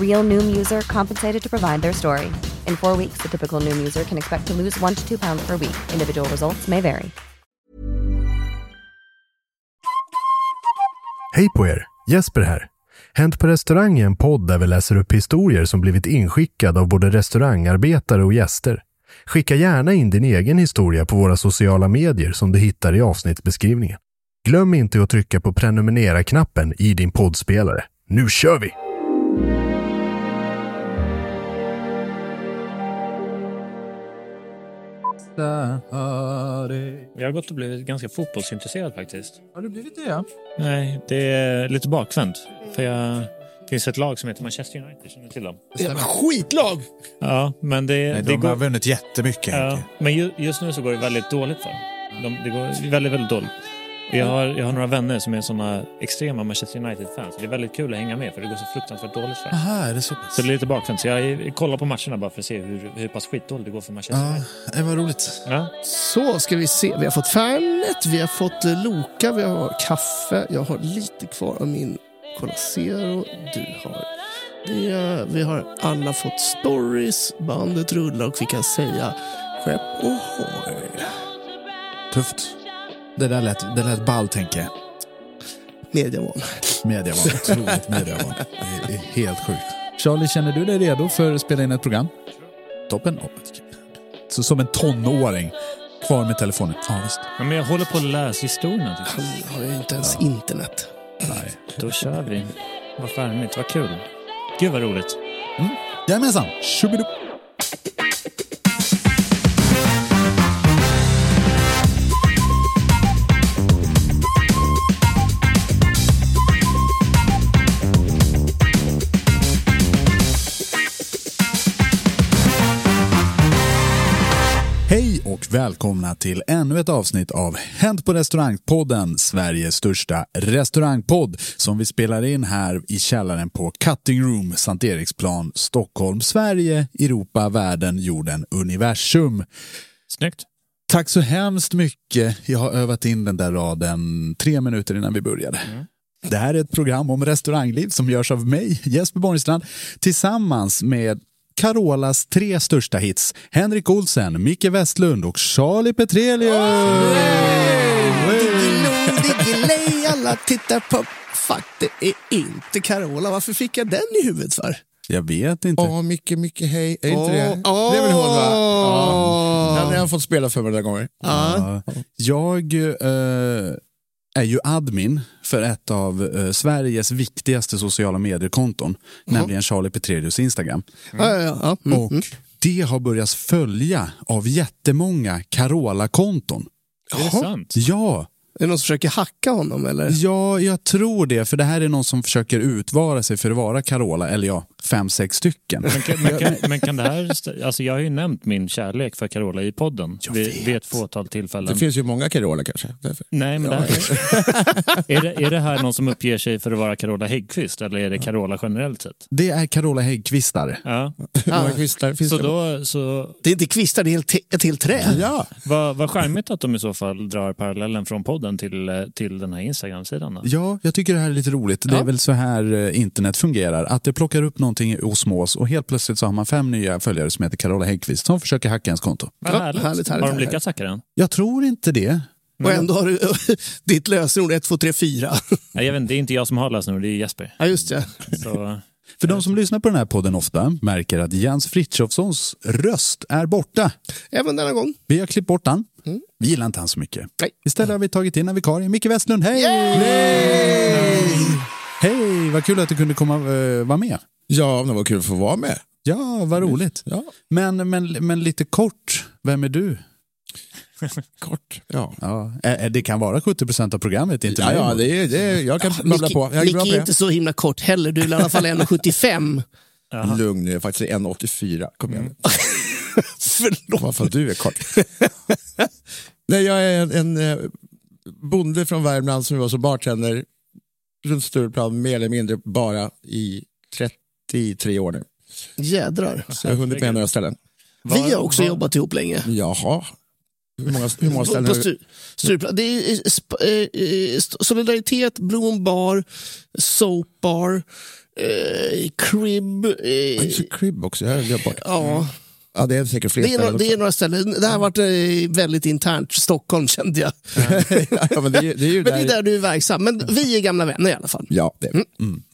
Real Noom user compensated to provide their story. In four weeks, the typical Noom user can expect to lose one to two pounds per week. Individual results may vary. Hej på er! Jesper här. Hänt på restaurang är en podd där vi läser upp historier som blivit inskickade av både restaurangarbetare och gäster. Skicka gärna in din egen historia på våra sociala medier som du hittar i avsnittsbeskrivningen. Glöm inte att trycka på prenumerera-knappen i din poddspelare. Nu kör vi! Jag har gått och blivit ganska fotbollsintresserad faktiskt. Har du blivit det? Ja? Nej, det är lite bakvänt. För jag... Det finns ett lag som heter Manchester United, känner du till dem? Jävla skitlag! Ja, men det... Nej, det de har vunnit jättemycket. Ja, men ju, just nu så går det väldigt dåligt för dem. De, det går väldigt, väldigt dåligt. Jag har, jag har några vänner som är såna extrema Manchester United-fans. Det är väldigt kul att hänga med för det går så fruktansvärt dåligt för dem. Aha, är det så? Så det är lite bakvänt. Så jag kollar på matcherna bara för att se hur, hur pass skitdåligt det går för Manchester Ja, United. det var roligt. Ja. Så ska vi se. Vi har fått Fernet, vi har fått eh, Loka, vi har kaffe. Jag har lite kvar av min Cola Zero. Du har det. Vi har alla fått stories. Bandet rullar och vi kan säga skepp ohoj. Tufft. Det där lät, det lät ball, tänker jag. Mediavan. Mediavan. Otroligt mediavan. Det är helt sjukt. Charlie, känner du dig redo för att spela in ett program? Toppen. Så som en tonåring. Kvar med telefonen. Ja, visst. Ja, Men jag håller på att läsa historien. Typ. Han har ju inte ens internet. Nej. Då kör vi. Vad färdigt, vad kul. Gud vad roligt. Jajamensan. Tjobidu. Och välkomna till ännu ett avsnitt av Hänt på restaurangpodden, Sveriges största restaurangpodd som vi spelar in här i källaren på Cutting Room, Sankt Eriksplan, Stockholm, Sverige, Europa, världen, jorden, universum. Snyggt. Tack så hemskt mycket. Jag har övat in den där raden tre minuter innan vi började. Det här är ett program om restaurangliv som görs av mig, Jesper Borgstrand, tillsammans med Carolas tre största hits, Henrik Olsen, Micke Westlund och Charlie Petrelius. Diggiloo, diggiley, alla tittar på... Fuck, det är inte Carola. Varför fick jag den i huvudet för? Jag vet inte. Åh, mycket, mycket hej. Är det inte det? Det är väl hon va? Den har jag fått spela för mig några gånger. Ja. Jag eh, är ju admin för ett av eh, Sveriges viktigaste sociala mediekonton, nämligen Charlie Petrelius Instagram. Ja, ja, ja. Mm, Och mm. det har börjat följa av jättemånga Carola-konton. Är det sant? Ja, Är det någon som försöker hacka honom eller? ja, jag tror det. För det här är någon som försöker utvara sig för att vara Carola. Eller ja, fem, sex stycken. Men kan, men, kan, men kan det här... Alltså jag har ju nämnt min kärlek för Carola i podden vid, vid ett fåtal tillfällen. Det finns ju många Carola kanske. Därför. Nej, men det här, är, det, är det här någon som uppger sig för att vara Carola Häggkvist eller är det Carola generellt sett? Det är Carola Häggkvistare. Ja. Många kvistar finns Så det? då, så Det är inte kvistar, det är helt, ett helt träd. Ja, vad, vad charmigt att de i så fall drar parallellen från podden till, eh, till den här Instagram-sidan. då. Ja, jag tycker det här är lite roligt. Det är Ja. väl så här eh, internet fungerar. Att det plockar upp någonting i osmos och helt plötsligt så har man fem nya följare som heter Carola Häggkvist som försöker hacka ens konto. Vad Ja, härligt. härligt, härligt, Har de lyckats hacka den? Jag tror inte det. Och ändå har du ditt lösenord 1, 2, 3, 4. Nej, jag vet, inte, det är inte jag som har lösenord, det är Jesper. Ja, just det. Så, För de som lyssnar på den här podden ofta märker att Jens Frithiofssons röst är borta. Även denna gång. Vi har klippt bort han. Vi gillar inte han så mycket. Nej. Istället har vi tagit in en vikarie, Micke Westlund. Hej! Hej! Vad kul att du kunde komma uh, vara med. Ja det var kul att få vara med. Ja, vad roligt. Ja, Men, men, men lite kort, vem är du? kort. Ja, Ja, det kan vara 70 procent av programmet, inte ja, ja det är, det är, jag kan babbla Micke, på. Jag är Micke bra på är inte så himla kort heller. Du är i alla fall 1,75. Lugn, jag är faktiskt 1,84. Kom igen. Förlåt. Varför du är kort. Nej, jag är en, en eh, bonde från Värmland som var som bartender runt Stureplan mer eller mindre bara i 33 år nu. Jädrar. Så jag har hunnit med några ställen. Vi har också Var- jobbat ihop länge. Jaha. Hur många, hur många ställen? på Stureplan. Det är eh, sp- eh, Solidaritet, Blom bar, Soap bar, eh, Crib. Ja, Eh, Crib också, jag har glömt bort. ja, Ja, det är säkert fler det är, några, ställen det är några ställen. Det här har varit eh, väldigt internt Stockholm kände jag. ja, men det, är- det är ju Men det är där... där du är verksam. Men vi är gamla vänner i alla fall. Ja, det.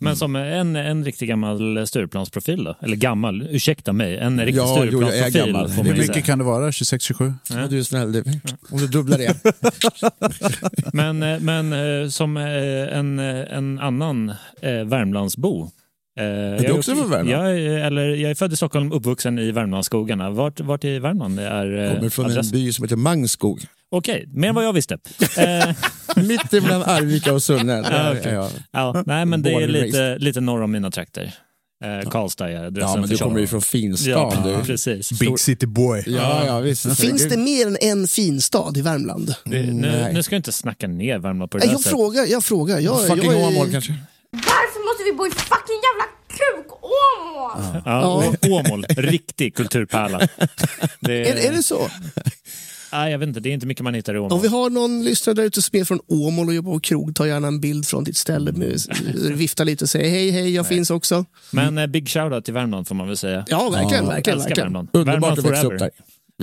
Men som en, en riktig gammal Stureplansprofil då? Eller gammal, ursäkta mig. En riktig Ja, jo, jag är Stureplansprofil gammal. får Hur mycket kan det vara? 26-27? Ja. Du är snäll, du. om du dubblar det. Men, eh, men eh, som en, en annan Värmlandsbo. Eh, är du också från Värmland? Jag är, eller, jag är född i Stockholm, uppvuxen i Värmlandsskogarna. Vart, vart i Värmland är eh, Kommer från en adressen? by som heter Mangskog. Okej, mer än vad jag visste. Eh, Mitt mellan Arvika och Sunne. Där Ja, jag. nej, men det är lite, lite norr om mina trakter. Eh, Karlstad är adressen Ja, men du kommer ju från finstan. Ja, du. precis. Big City Boy. Ja, ja, visst. Finns det mer än en fin stad i Värmland? Det, nu, Nej. nu ska jag inte snacka ner Värmland på det Nej, där jag sättet. frågar, jag frågar. Jag, Fucking jag är- Åmål kanske? Vi bo i fucking jävla kuk-Åmål? Ja, Åmål, riktig kulturpärla. Det, Är, är det så? Nej, jag vet inte, det är inte mycket man hittar i Åmål. Om vi har någon lyssnare där ute som är från Åmål och jobbar på krog, ta gärna en bild från ditt ställe, med, vifta lite och säg hej, hej, jag finns också. Men eh, big shoutout till Värmland får man väl säga. Ja, verkligen, Jag verkligen. verkligen. Värmland. Underbart Värmland att växa forever. upp där.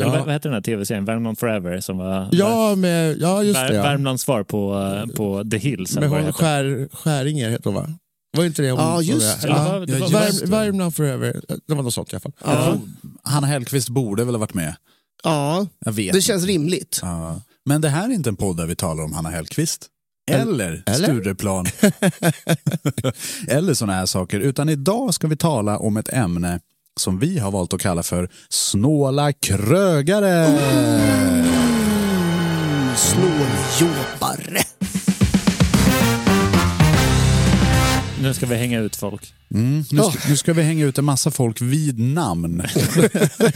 Eller vad, Ja, vad heter den här tv-serien? Värmland forever som var ja, med, ja just Vär, det. Ja. Värmlands svar på, eh, på The Hills. Med hon heter. skär, Skäringer heter hon va? Var inte det hon Ja, just det? Ja. Det var- Ja, just Värm, det. Värmland forever. Det var något sånt i alla fall. Ja. Hanna Hellquist borde väl ha varit med. Ja, Jag vet det inte. känns rimligt. Ja. Men det här är inte en podd där vi talar om Hanna Hellquist. Eller, Eller? Stureplan. Eller sådana här saker. Utan idag ska vi tala om ett ämne som vi har valt att kalla för snåla krögare. Snåljåpare. Nu ska vi hänga ut folk. Mm. Nu, ska, nu ska vi hänga ut en massa folk vid namn.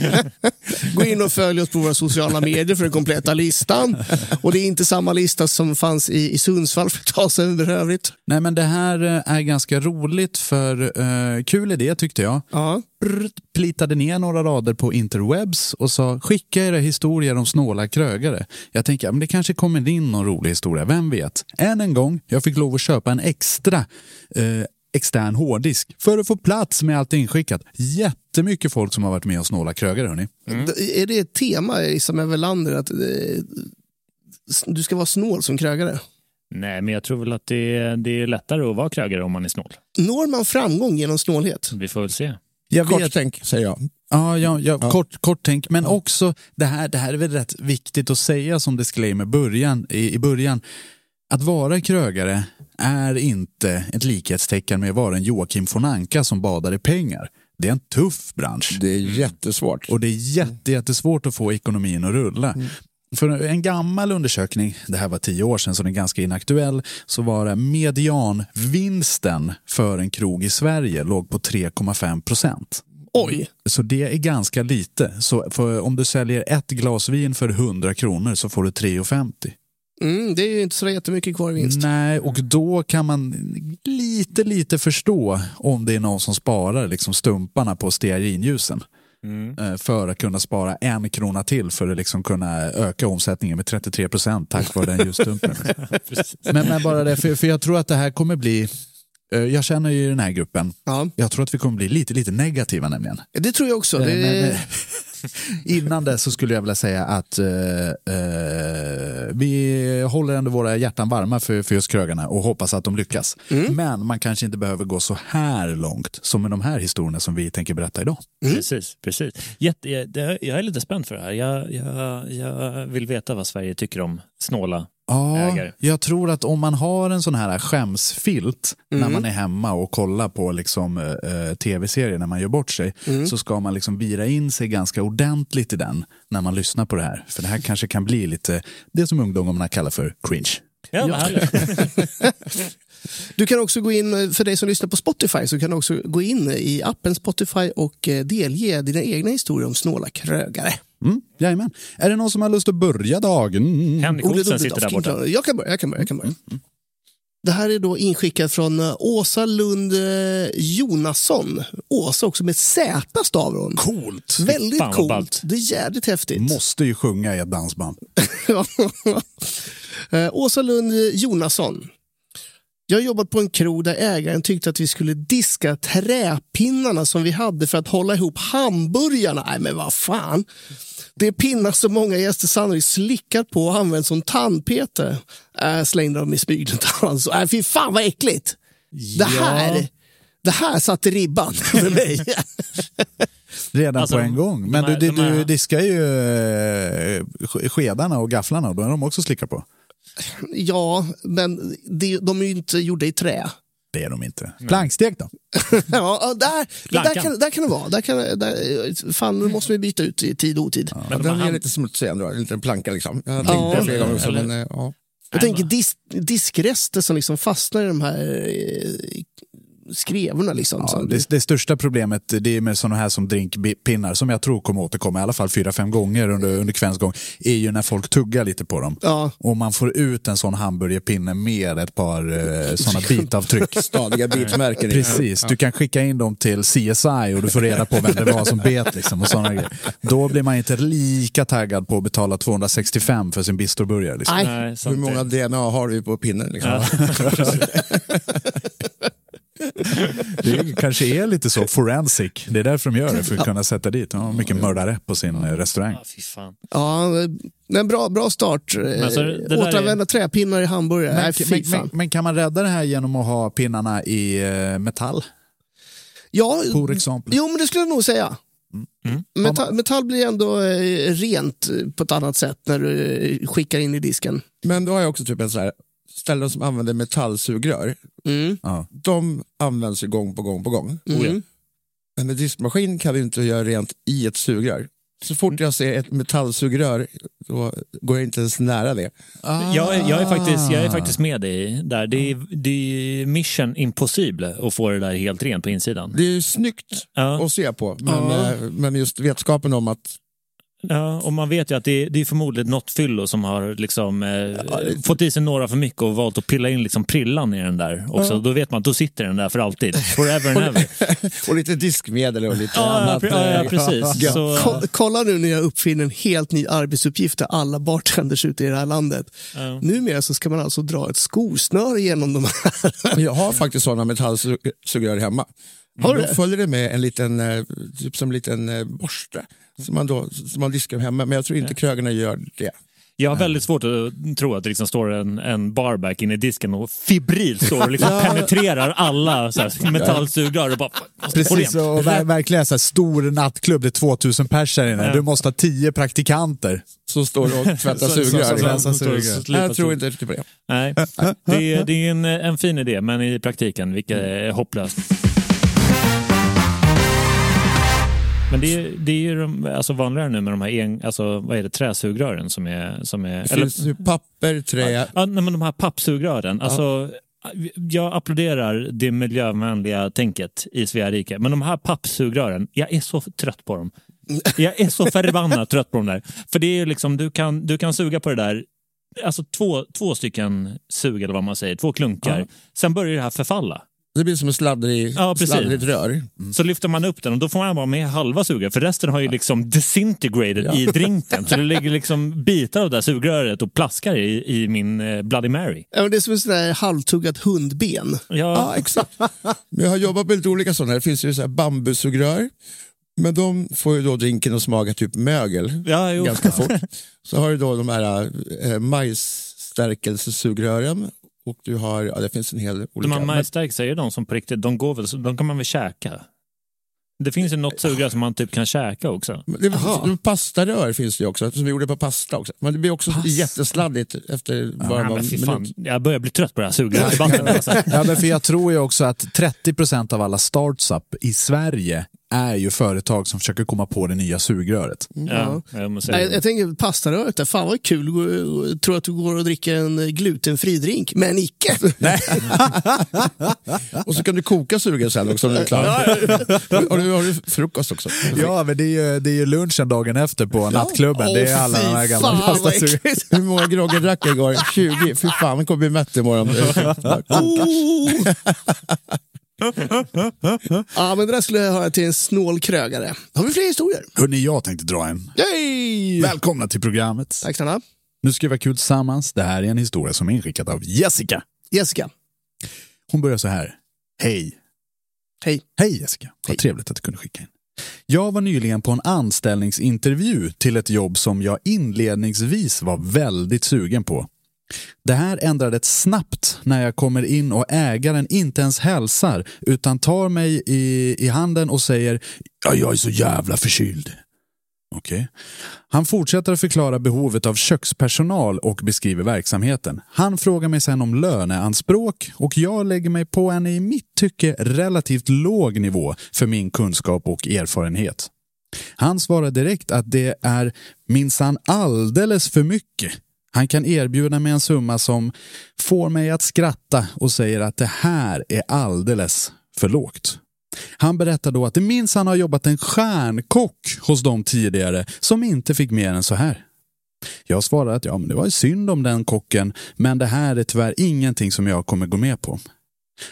Gå in och följ oss på våra sociala medier för den kompletta listan. Och det är inte samma lista som fanns i, i Sundsvall för ett tag sedan för övrigt. Nej men det här eh, är ganska roligt för eh, kul idé tyckte jag. Ja. Brr, plitade ner några rader på interwebs och sa skicka era historier om snåla krögare. Jag tänker, men det kanske kommer in någon rolig historia, vem vet? Än en gång, jag fick lov att köpa en extra eh, extern hårddisk för att få plats med allt inskickat. Jättemycket folk som har varit med och snåla krögare hörni. D- Är det ett tema i Isabel Welander att eh, du ska vara snål som krögare? Nej, men jag tror väl att det, är- det är lättare att vara krögare om man är snål. Når man framgång genom snålhet? Vi får väl se. Jag Kort tänk, säger jag. Ja, ja, ja, Kort, kort tänk. Men också, det här, det här är väl rätt viktigt att säga som disclaimer början, i, i början. Att vara krögare är inte ett likhetstecken med att vara en Joakim von Anka som badar i pengar. det är en tuff bransch. Det är jättesvårt. Och det är jätte, jättesvårt att få ekonomin att rulla. För en gammal undersökning, det här var tio år sedan så den är ganska inaktuell, så var det medianvinsten för en krog i Sverige låg på 3,5 procent. Oj. Så det är ganska lite. Så om du säljer ett glas vin för 100 kronor så får du 3,50. Mm, det är ju inte så jättemycket kvar i vinst. Nej, och då kan man lite, lite förstå om det är någon som sparar liksom stumparna på stearinljusen. Eh, För att kunna spara en krona till för att liksom kunna öka omsättningen med 33 procent tack vare den ljusstumpen. men, men bara det, för, för jag tror att det här kommer bli, eh, jag känner ju den här gruppen, Ja, jag tror att vi kommer bli lite, lite negativa nämligen. det tror jag också. Eh, Det, men, eh, Innan det så skulle jag vilja säga att eh, eh, vi håller ändå våra hjärtan varma för, för just krögarna och hoppas att de lyckas. Men man kanske inte behöver gå så här långt som med de här historierna som vi tänker berätta idag. Precis, precis. Jätte, jag, jag är lite spänd för det här. Jag, jag, jag vill veta vad Sverige tycker om snåla Ja, ägare. jag tror att om man har en sån här skämsfilt när man är hemma och kollar på liksom, eh, tv-serier när man gör bort sig så ska man liksom vira in sig ganska ordentligt i den när man lyssnar på det här. För det här kanske kan bli lite det som ungdomarna kallar för cringe. Ja, härligt. Du kan också gå in, för dig som lyssnar på Spotify, så kan du också gå in i appen Spotify och eh, delge dina egna historier om snåla krögare. Mm, jajamän. Är det någon som har lust att börja dagen? Henrik Olsen sitter där borta. Jag kan börja, jag kan börja. Jag kan börja. Det här är då inskickat från eh, Åsa Lund eh, Jonasson. Åsa också med Z stavar hon. Coolt! Väldigt Fan coolt. ballt. Det är jävligt häftigt. Måste ju sjunga i ett dansband. Eh, Åsa Lund Jonasson. Jag jobbat på en krog där ägaren tyckte att vi skulle diska träpinnarna som vi hade för att hålla ihop hamburgarna. Nej, men vad fan. Det är pinnar som många gäster sannolikt slickat på och använt som tandpetare. Äh, slängde de i smyg. Alltså, äh, fy fan vad äckligt. Det här, det här satte ribban för mig. Redan Alltså, på de- en gång. de Men här- du, du, du diskar ju eh, sk- skedarna och gafflarna och då är de också slicka på. ja, men de är ju inte gjorda i trä. Det är de inte. Plankstek då? Ja, där, där, kan, där kan det vara. Där kan, där, fan, nu måste vi byta ut i tid och otid. Men den är lite smutsig ändå, en liten planka liksom. Jag har tänkt på Ja. det flera gånger också, Eller- men eh, ja. Jag tänker dis, diskrester som liksom fastnar i de här eh, skrevorna. Liksom. Ja, det, det största problemet det är med sådana här som drinkpinnar, som jag tror kommer återkomma i alla fall fyra, fem gånger under, under kvällens gång, är ju när folk tuggar lite på dem. Ja. Och man får ut en sån hamburgerpinne med ett par eh, sådana bitavtryck. Stadiga bitmärken. Precis, du kan skicka in dem till CSI och du får reda på vem det var som bet. Liksom, och såna grejer. Då blir man inte lika taggad på att betala 265 för sin bistroburgare. Liksom. Nej. Hur många. DNA har vi på pinnen? Liksom? Det kanske är lite så forensic. Det är därför de gör det, för att kunna sätta dit. De har mycket mördare på sin eh, restaurang. Fy fan. Ja, men bra, bra start. Alltså, där är- Återanvända träpinnar i hamburgare. Nej, Men, fy men, men, men kan man rädda det här genom att ha pinnarna i eh, metall? ja, exempel. jo, men det skulle jag nog säga. Mm. Metall, metall blir ändå eh, rent på ett annat sätt när du skickar in i disken. Men då har jag också typ en så här, ställen som använder metallsugrör. Mm. De används ju gång på gång på gång. Mm. Men en diskmaskin kan vi inte göra rent i ett sugrör. Så fort jag ser ett metallsugrör, då går jag inte ens nära det. Jag, är, jag, är faktiskt, jag är Ah. faktiskt med dig där. Det är, det är mission impossible att få det där helt rent på insidan. Det är ju snyggt Ja. att se på, men, Ja. eh, men just vetskapen om att Ja, och man vet ju att det är, det är förmodligen något fyllo som har liksom, eh, fått i sig några för mycket och valt att pilla in liksom prillan i den där också. Då vet man att då sitter den där för alltid. Forever and ever. och lite diskmedel och lite Ja, ja, annat. ja, ja, precis. Så, Ko- Kolla nu när jag uppfinner en helt ny arbetsuppgift till alla bartenders ute i det här landet. ja. Numera så ska man alltså dra ett skosnöre genom de här. Jag har faktiskt sådana metallsugrör hemma. Har du då det? följer det med en liten, eh, typ som en liten eh, borste som man, då, som man diskar hemma. Men jag tror inte krögarna gör det. Jag har väldigt svårt att tro att det liksom står en, en barback inne i disken och febrilt står och liksom penetrerar alla metallsugrör och bara Precis, och ver- verkligen så här, stor nattklubb, det är 2000 pers här inne. Ja. Du måste ha 10 praktikanter. Som står och tvättar Så- så- sugrör. liksom. jag tror inte riktigt på det. Nej, det är, det är en, en fin idé, men i praktiken, vilket är hopplöst. Men det är, det är ju de, alltså vanligare nu med de här en, alltså, vad är det, träsugrören som är... Som är Det finns ju papper, trä. Ja, nej, men de här pappsugrören. Alltså, jag applåderar det miljövänliga tänket i Svea rike, men de här pappsugrören, jag är så trött på dem. Jag är så förbannat trött på dem där. För det är ju liksom, du kan, du kan suga på det där, alltså två, två stycken sug eller vad man säger, två klunkar. Sen börjar det här förfalla. Det blir som ett sladdrig, Ja, precis. sladdrigt rör. Så lyfter man upp den och då får man bara med halva sugröret för resten har ju liksom disintegrated i drinken. Så det ligger liksom bitar av det här sugröret och plaskar i, i min eh, Bloody Mary. Ja, men det är som ett där halvtuggat hundben. Ja, Ja, exakt. Men jag har jobbat med lite olika sådana. Det finns ju så här bambusugrör. Men de får ju då drinken att smaka typ mögel ja jo. ganska fort. Så har du då de här äh, majsstärkelsesugrören. Och du har, ja det finns en hel del De olika. här majsstärkelser är de som på riktigt, de går väl, de kan man väl käka? Det finns ju något sugrör som man typ kan käka också. Det, pastarör finns det ju också, som vi gjorde på pasta också. Men det blir också jättesladdigt efter bara Ja, någon minut. jag börjar bli trött på det här sugrörsdebatten. Alltså. Ja, men för jag tror ju också att 30% av alla startup i Sverige är ju företag som försöker komma på det nya sugröret. Ja, jag Nej, jag tänker pastaröret, där. fan vad kul. Tror att du går och dricker en glutenfri drink, men icke. Och så kan du koka sugrör sen också när du är klar. har, du, har du frukost också? Ja, men det är ju, det är ju lunchen dagen efter på nattklubben. det är alla de här gamla pastasugrören. Hur många groggar drack jag igår? 20? Fy fan, man kommer bli mätt imorgon. Ja, men det där skulle jag höra till en snål krögare. Har vi fler historier? Hörni, jag tänkte dra en. Yay! Välkomna till programmet. Tack snälla. Nu ska vi ha kul tillsammans. Det här är en historia som är inskickad av Jessica. Jessica. Hon börjar så här. Hej. Hej. Hej Jessica. Vad trevligt att du kunde skicka in. Jag var nyligen på en anställningsintervju till ett jobb som jag inledningsvis var väldigt sugen på. Det här ändrades snabbt när jag kommer in och ägaren inte ens hälsar utan tar mig i, i handen och säger ja, jag är så jävla förkyld. Okay. Han fortsätter att förklara behovet av kökspersonal och beskriver verksamheten. Han frågar mig sen om löneanspråk och jag lägger mig på en i mitt tycke relativt låg nivå för min kunskap och erfarenhet. Han svarar direkt att det är minsann alldeles för mycket. Han kan erbjuda mig en summa som får mig att skratta och säger att det här är alldeles för lågt. Han berättar då att det minns han har jobbat en stjärnkock hos dem tidigare som inte fick mer än så här. Jag svarar att ja, men det var synd om den kocken, men det här är tyvärr ingenting som jag kommer gå med på.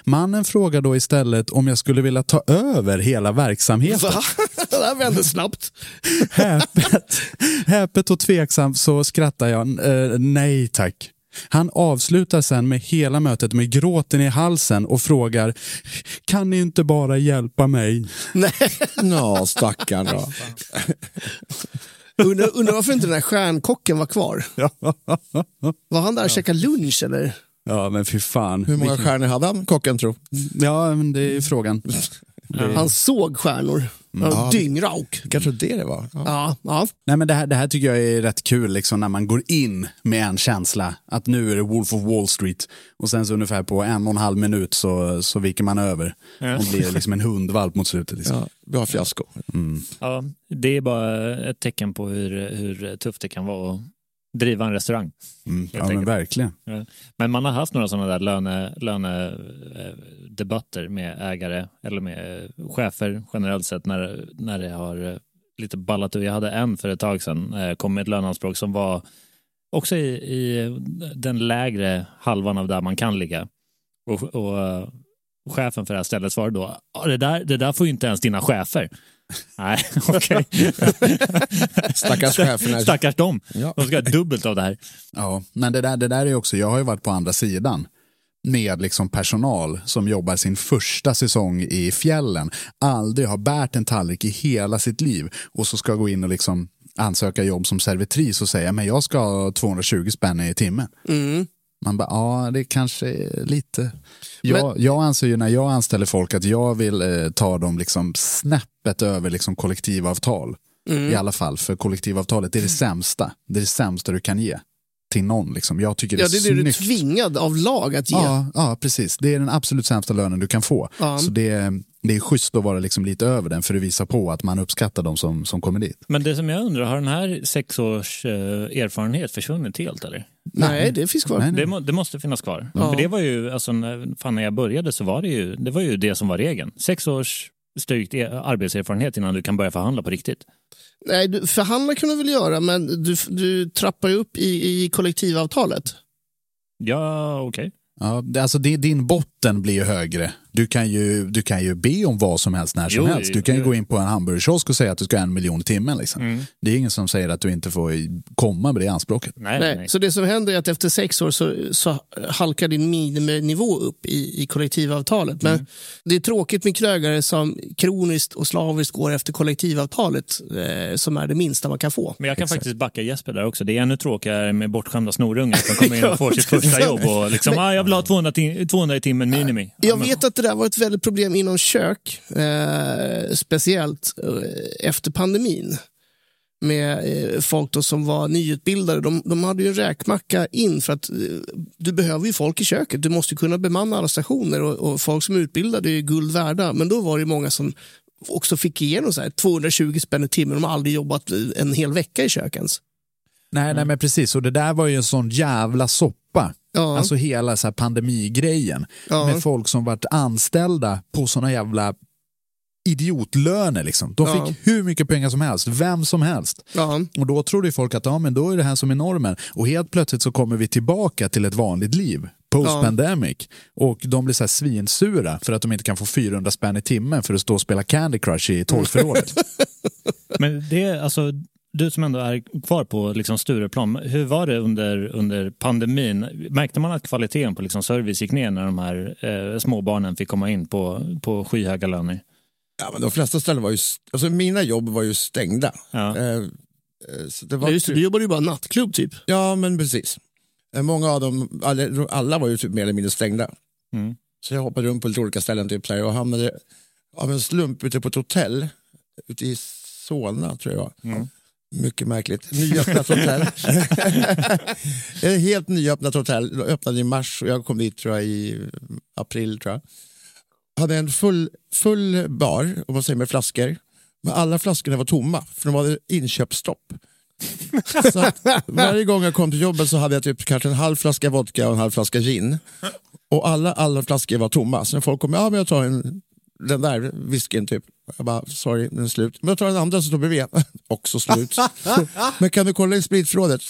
Mannen frågar då istället om jag skulle vilja ta över hela verksamheten. Va? Det där vände snabbt. Häpet, häpet och tveksamt så skrattar jag. Eh, nej tack. Han avslutar sen med hela mötet med gråten i halsen och frågar Kan ni inte bara hjälpa mig? Nej. Nå, stackarn då. Undrar, undrar varför inte den där stjärnkocken var kvar. Var han där och käkade lunch eller? Ja men fy fan. Hur många stjärnor hade han, kocken tro? Ja men det är frågan. Han såg stjärnor. Han var Dyngrauk. Kanske det det var. Ja. Ja, ja. Nej, men det, här, det här tycker jag är rätt kul liksom, när man går in med en känsla att nu är det Wolf of Wall Street och sen så ungefär på en och en halv minut så, så viker man över Ja. och blir liksom en hundvalp mot slutet. Liksom. Ja, bra fiasko. Ja, det är bara ett tecken på hur, hur tufft det kan vara att driva en restaurang. Mm. Ja, men verkligen. Ja. Men man har haft några sådana där lönedebatter löne, eh, med ägare eller med eh, chefer generellt sett när, när det har eh, lite ballat ur. Jag hade en för ett tag sedan, kom med ett löneanspråk som var också i, i den lägre halvan av där man kan ligga. Och, och chefen för det här stället svarade då, "Ja, det där, det där får ju inte ens dina chefer. Nej, okej. Stackars cheferna. Stackars dem. Ja. De ska ha dubbelt av det här. Ja, men det där, det där är också, jag har ju varit på andra sidan med liksom personal som jobbar sin första säsong i fjällen, aldrig har bärt en tallrik i hela sitt liv och så ska gå in och liksom ansöka jobb som servitris och säga men jag ska ha 220 spänn i timmen. Mm. Man bara, ja det kanske är lite... Jag, jag anser ju när jag anställer folk att jag vill eh, ta dem liksom snäppet över liksom kollektivavtal. I alla fall, för kollektivavtalet är det sämsta. Det är det sämsta du kan ge till någon. Liksom. Jag tycker det Ja, är det är det du är snyggt. tvingad av lag att ge. Ja, ja, precis. Det är den absolut sämsta lönen du kan få. Ja. Så det, det är schysst att vara liksom lite över den för att visa på att man uppskattar de som, som kommer dit. Men det som jag undrar, har den här sex års eh, erfarenhet försvunnit helt eller? Nej, det finns kvar. Nej, nej. Det, det måste finnas kvar. Ja. För det var ju, alltså när, fan när jag började så var det ju det, var ju det som var regeln. Sex års styrkt e- arbetserfarenhet innan du kan börja förhandla på riktigt. Nej, du, förhandla kan du väl göra, men du, du trappar ju upp i, i kollektivavtalet. Ja, okej. Ja, det, alltså det, din botten blir ju högre. Du kan ju, du kan ju be om vad som helst när som Jo, helst. Du kan ju jo. gå in på en hamburgerkiosk och säga att du ska ha en miljon i timmen. Liksom. Mm. Det är ingen som säger att du inte får komma med det anspråket. Nej, Nej. nej. Så det som händer är att efter sex år så, så halkar din miniminivå upp i, i kollektivavtalet. Men Mm. det är tråkigt med krögare som kroniskt och slaviskt går efter kollektivavtalet eh, som är det minsta man kan få. Men jag kan faktiskt backa Jesper där också. Det är ännu tråkigare med bortskämda snorungar som kommer in och får sitt första jobb och liksom, ah, jag vill ha 200, tim- 200 i timmen minimi. Ja, Jag vet att det där var ett väldigt problem inom kök, eh, speciellt eh, efter pandemin. Med eh, folk som var nyutbildade. De, de hade ju en räkmacka in för att eh, du behöver ju folk i köket. Du måste kunna bemanna alla stationer och, och folk som är utbildade är guld värda. Men då var det många som också fick igenom så här 220 spänn i timmen. De har aldrig jobbat en hel vecka i kökens. Nej, nej, men precis. Och det där var ju en sån jävla soppa. Ja. Alltså hela så här pandemigrejen. Ja. Med folk som varit anställda på såna jävla idiotlöner. Liksom. De Ja. fick hur mycket pengar som helst, vem som helst. Ja. Och då trodde folk att ja, men då är det här som är normen. Och helt plötsligt så kommer vi tillbaka till ett vanligt liv. Post-pandemic. Och de blir så här svinsura för att de inte kan få 400 spänn i timmen för att stå och spela Candy Crush i torgförrådet. Men det, alltså, du som ändå är kvar på liksom Stureplan, hur var det under, under pandemin? Märkte man att kvaliteten på liksom service gick ner när de här eh, småbarnen fick komma in på, på skyhöga löner? Ja, men de flesta ställen var ju, alltså mina jobb var ju stängda. Ja. Eh, eh, så det var Ja, just det, du jobbade ju bara nattklubb typ. Ja, men precis. Eh, Många av dem, alla, alla var ju typ mer eller mindre stängda. Mm. Så jag hoppade runt på lite olika ställen typ, och hamnade av en slump ute på ett hotell ute i Solna tror jag. Mm. Mycket märkligt. Nyöppnat hotell. Ett helt nyöppnat hotell. Det öppnade i mars och jag kom dit tror jag i april. tror jag. Hade en full, full bar, om man säger med flaskor. Men alla flaskorna var tomma för de hade inköpsstopp. Så varje gång jag kom till jobbet så hade jag typ kanske en halv flaska vodka och en halv flaska gin. Och alla, alla flaskor var tomma. Så när folk kom, ja men jag tar en, den där whiskyn typ. Jag bara, sorry den är slut. Men jag tar den andra som står bredvid. Också slut. men kan du kolla i spritförrådet?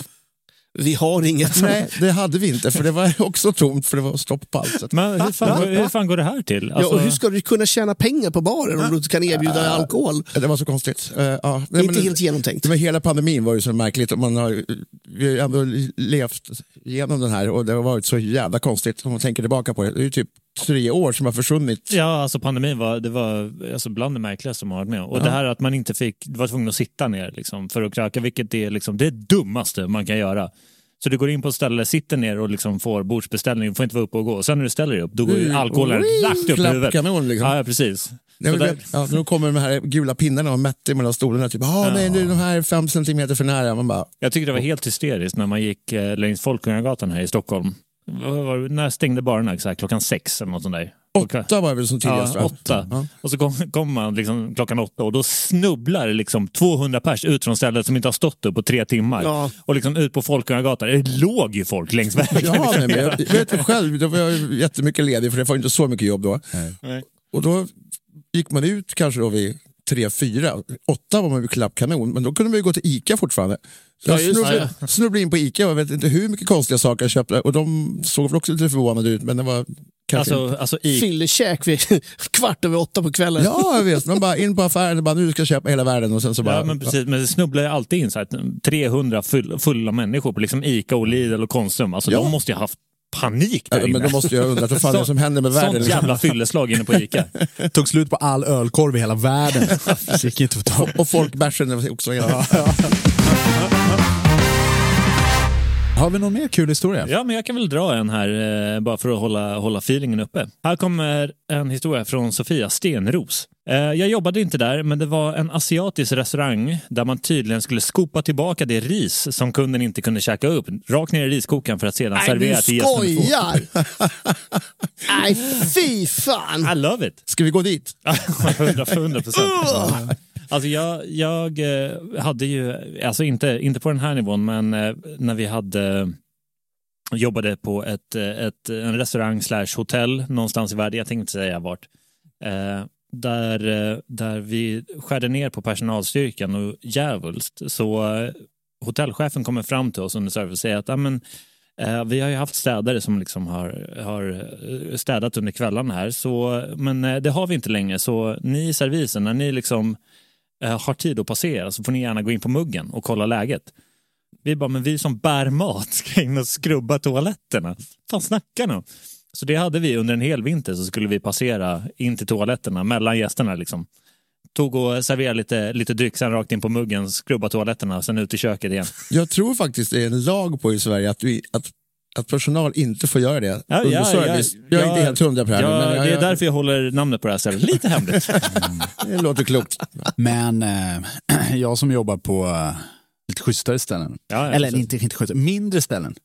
Vi har inget. Nej, det hade vi inte för det var också tomt för det var stopp på allt. Men hur fan, hur fan går det här till? Ja, Alltså, och hur ska du kunna tjäna pengar på baren om du inte kan erbjuda alkohol? Det var så konstigt. Eh, ja. Det Nej, är inte men- helt genomtänkt. Men hela pandemin var ju så märkligt. Och man har, vi har ändå levt igenom den här och det har varit så jävla konstigt om man tänker tillbaka på det. Det är ju typ tre år som har försvunnit. Ja, alltså pandemin var, det var alltså bland det märkligaste man har varit med. Och det här att man inte fick, var tvungen att sitta ner liksom, för att kröka, vilket är liksom, det dummaste man kan göra. Så du går in på ett ställe, sitter ner och liksom får bordsbeställning, får inte vara uppe och gå. Sen när du ställer dig upp, då går Mm. alkoholen rakt upp i huvudet. klappkanon, liksom. Ja, ja, precis. Nej, men, där, ja, nu kommer de här gula pinnarna och mätte mellan stolarna. Typ, ah, nej, nu är de här fem centimeter för nära. Man bara, jag tyckte det var helt hysteriskt när man gick eh, längs Folkungagatan här i Stockholm. När stängde barerna? Klockan sex eller något sånt där? åtta var det väl som tidigast? Ja, åtta. Ja. Och så kommer kom man liksom klockan åtta och då snubblar liksom 200 pers ut från stället som inte har stått upp på tre timmar. Ja. Och liksom ut på Folkungagatan. Det låg ju folk längs vägen. Ja, nej, men jag vet ju själv, då var jag jättemycket ledig för det var inte så mycket jobb då. Nej. Och då gick man ut kanske då vid tre, fyra. Åtta var man ju klappkanon, men då kunde man ju gå till Ica fortfarande. Så Ja, jag snubblade, snubblade in på Ica och jag vet inte hur mycket konstiga saker jag köpte. Och de såg väl också lite förvånade ut, men det var kanske inte. Alltså, alltså i, Fyllekäk vid kvart över åtta på kvällen. Ja, jag vet. Man bara in på affären och bara nu ska jag köpa hela världen och sen så bara... Ja, men precis. Men det snubblar ju alltid in så här, 300 full, fulla människor på liksom Ica och Lidl och Konsum. Alltså, Ja. De måste ju ha haft panik där Ja, men inne. då måste jag undra vad fan är det som händer med världen. Sånt jävla fylleslag inne på Ica. Tog slut på all ölkorv i hela världen. Gick inte att ta. Och folkbärsen också. Ja. Har vi någon mer kul historia? Ja, men jag kan väl dra en här eh, bara för att hålla, hålla feelingen uppe. Här kommer en historia från Sofia Stenros. Eh, Jag jobbade inte där, men det var en asiatisk restaurang där man tydligen skulle skopa tillbaka det ris som kunden inte kunde käka upp, rakt ner i riskokaren för att sedan Nej, servera du till gäst nummer två. skojar! Nej, fy fan! I love it! Ska vi gå dit? 100 procent. Alltså jag, jag eh, hade ju, alltså inte, inte på den här nivån, men eh, när vi hade jobbade på ett, ett, en restaurang slash hotell någonstans i världen, jag tänkte inte säga vart, eh, där, eh, där vi skärde ner på personalstyrkan och djävulskt. Så eh, hotellchefen kommer fram till oss under service och säger att Amen, eh, vi har ju haft städare som liksom har, har städat under kvällarna här, så, men det har vi inte längre. Så ni i servisen, när ni liksom har tid att passera så får ni gärna gå in på muggen och kolla läget. Vi bara, men vi som bär mat ska in och skrubba toaletterna. fan snackar ni om? Så det hade vi under en hel vinter så skulle vi passera in till toaletterna mellan gästerna liksom. Tog och serverade lite, lite dryck, sen rakt in på muggen, skrubba toaletterna, sen ut i köket igen. Jag tror faktiskt det är en lag på i Sverige att, vi, att, att personal inte får göra det Ja, under ja, service. ja, jag är ja, inte helt hundra på det här. Ja, men jag, det är jag, därför jag håller namnet på det här stället. Lite hemligt. det låter klokt. Men eh, jag som jobbar på eh, lite schysstare ställen, Ja, ja, eller inte, inte schysstare, mindre ställen.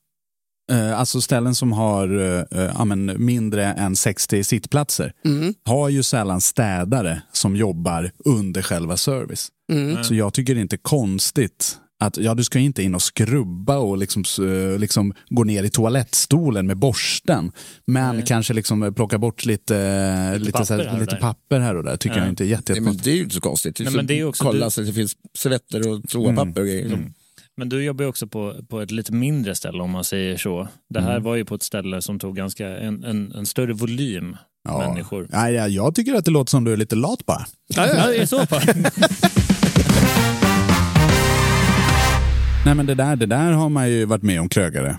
Eh, alltså ställen som har eh, ja, men mindre än 60 sittplatser Mm. har ju sällan städare som jobbar under själva service. Mm. Så jag tycker det är inte konstigt att ja, du ska inte in och skrubba och liksom, eh, liksom gå ner i toalettstolen med borsten. Men kanske liksom plocka bort lite, lite, papper här, här och lite där. papper här och där. tycker Ja. jag inte är jätte, Nej, men det är ju inte så konstigt. Nej, men det är också- Kolla du- så att det finns servetter och toapapper och grejer. Mm. Men du jobbar ju också på, på ett lite mindre ställe om man säger så. Det här Mm. var ju på ett ställe som tog ganska en, en, en större volym Ja. människor. Ja, ja, jag tycker att det låter som du är lite lat bara. Ja, det är så pass. Nej men det där, det där har man ju varit med om krögare.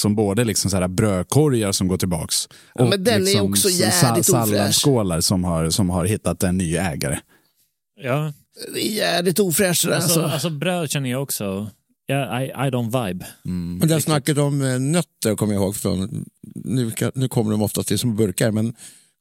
Som både liksom så här brödkorgar som går tillbaks. Ja, men den är liksom också s- jävligt. Salladsskålar som har, som har hittat en ny ägare. Ja, Det är jävligt ofräscht det, alltså, alltså. alltså bröd känner jag också. Ja, I, I don't vibe. Mm. Men det här snacket om eh, nötter kommer jag ihåg från, nu, nu kommer de oftast i som burkar, men kommer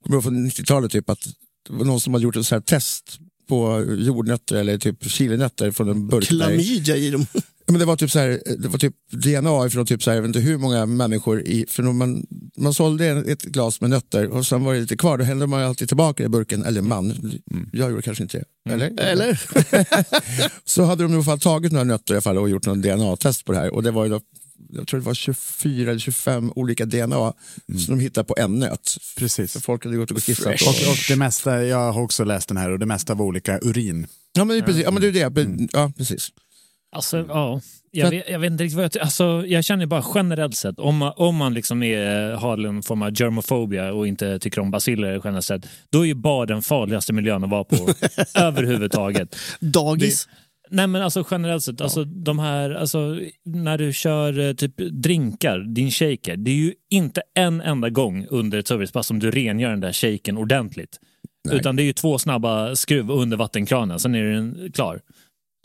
jag ihåg från 90-talet typ att det var någon som hade gjort ett så här test på jordnötter eller typ chilinötter från en burk. Klamydia i dem. Men det var typ så här, det var typ DNA från typ så här, jag vet inte hur många människor i, för man, man sålde ett glas med nötter och sen var det lite kvar, då hällde man alltid tillbaka i burken, eller man, jag gjorde kanske inte det. Eller? Eller? Så hade de i alla fall tagit några nötter i alla fall och gjort någon DNA-test på det här och det var ju då, jag tror det var 24 eller 25 olika DNA som de hittade på en nöt. Precis. Så folk hade gått och kissat. Och, och det mesta, jag har också läst den här och det mesta var olika urin. Ja men, precis, ja, men det är det, ja precis. Alltså, ja. Jag vet, jag vet inte riktigt vad jag ty- alltså, Jag känner bara generellt sett, om man, om man liksom är, har en form av germofobia och inte tycker om basiller generellt sett, då är ju bara den farligaste miljön att vara på överhuvudtaget. Dagis. Nej men alltså generellt sett, alltså, de här, alltså, när du kör eh, typ drinkar, din shaker, det är ju inte en enda gång under ett servicepass som du rengör den där shaken ordentligt. Utan det är ju två snabba skruv under vattenkranen, sen är den klar.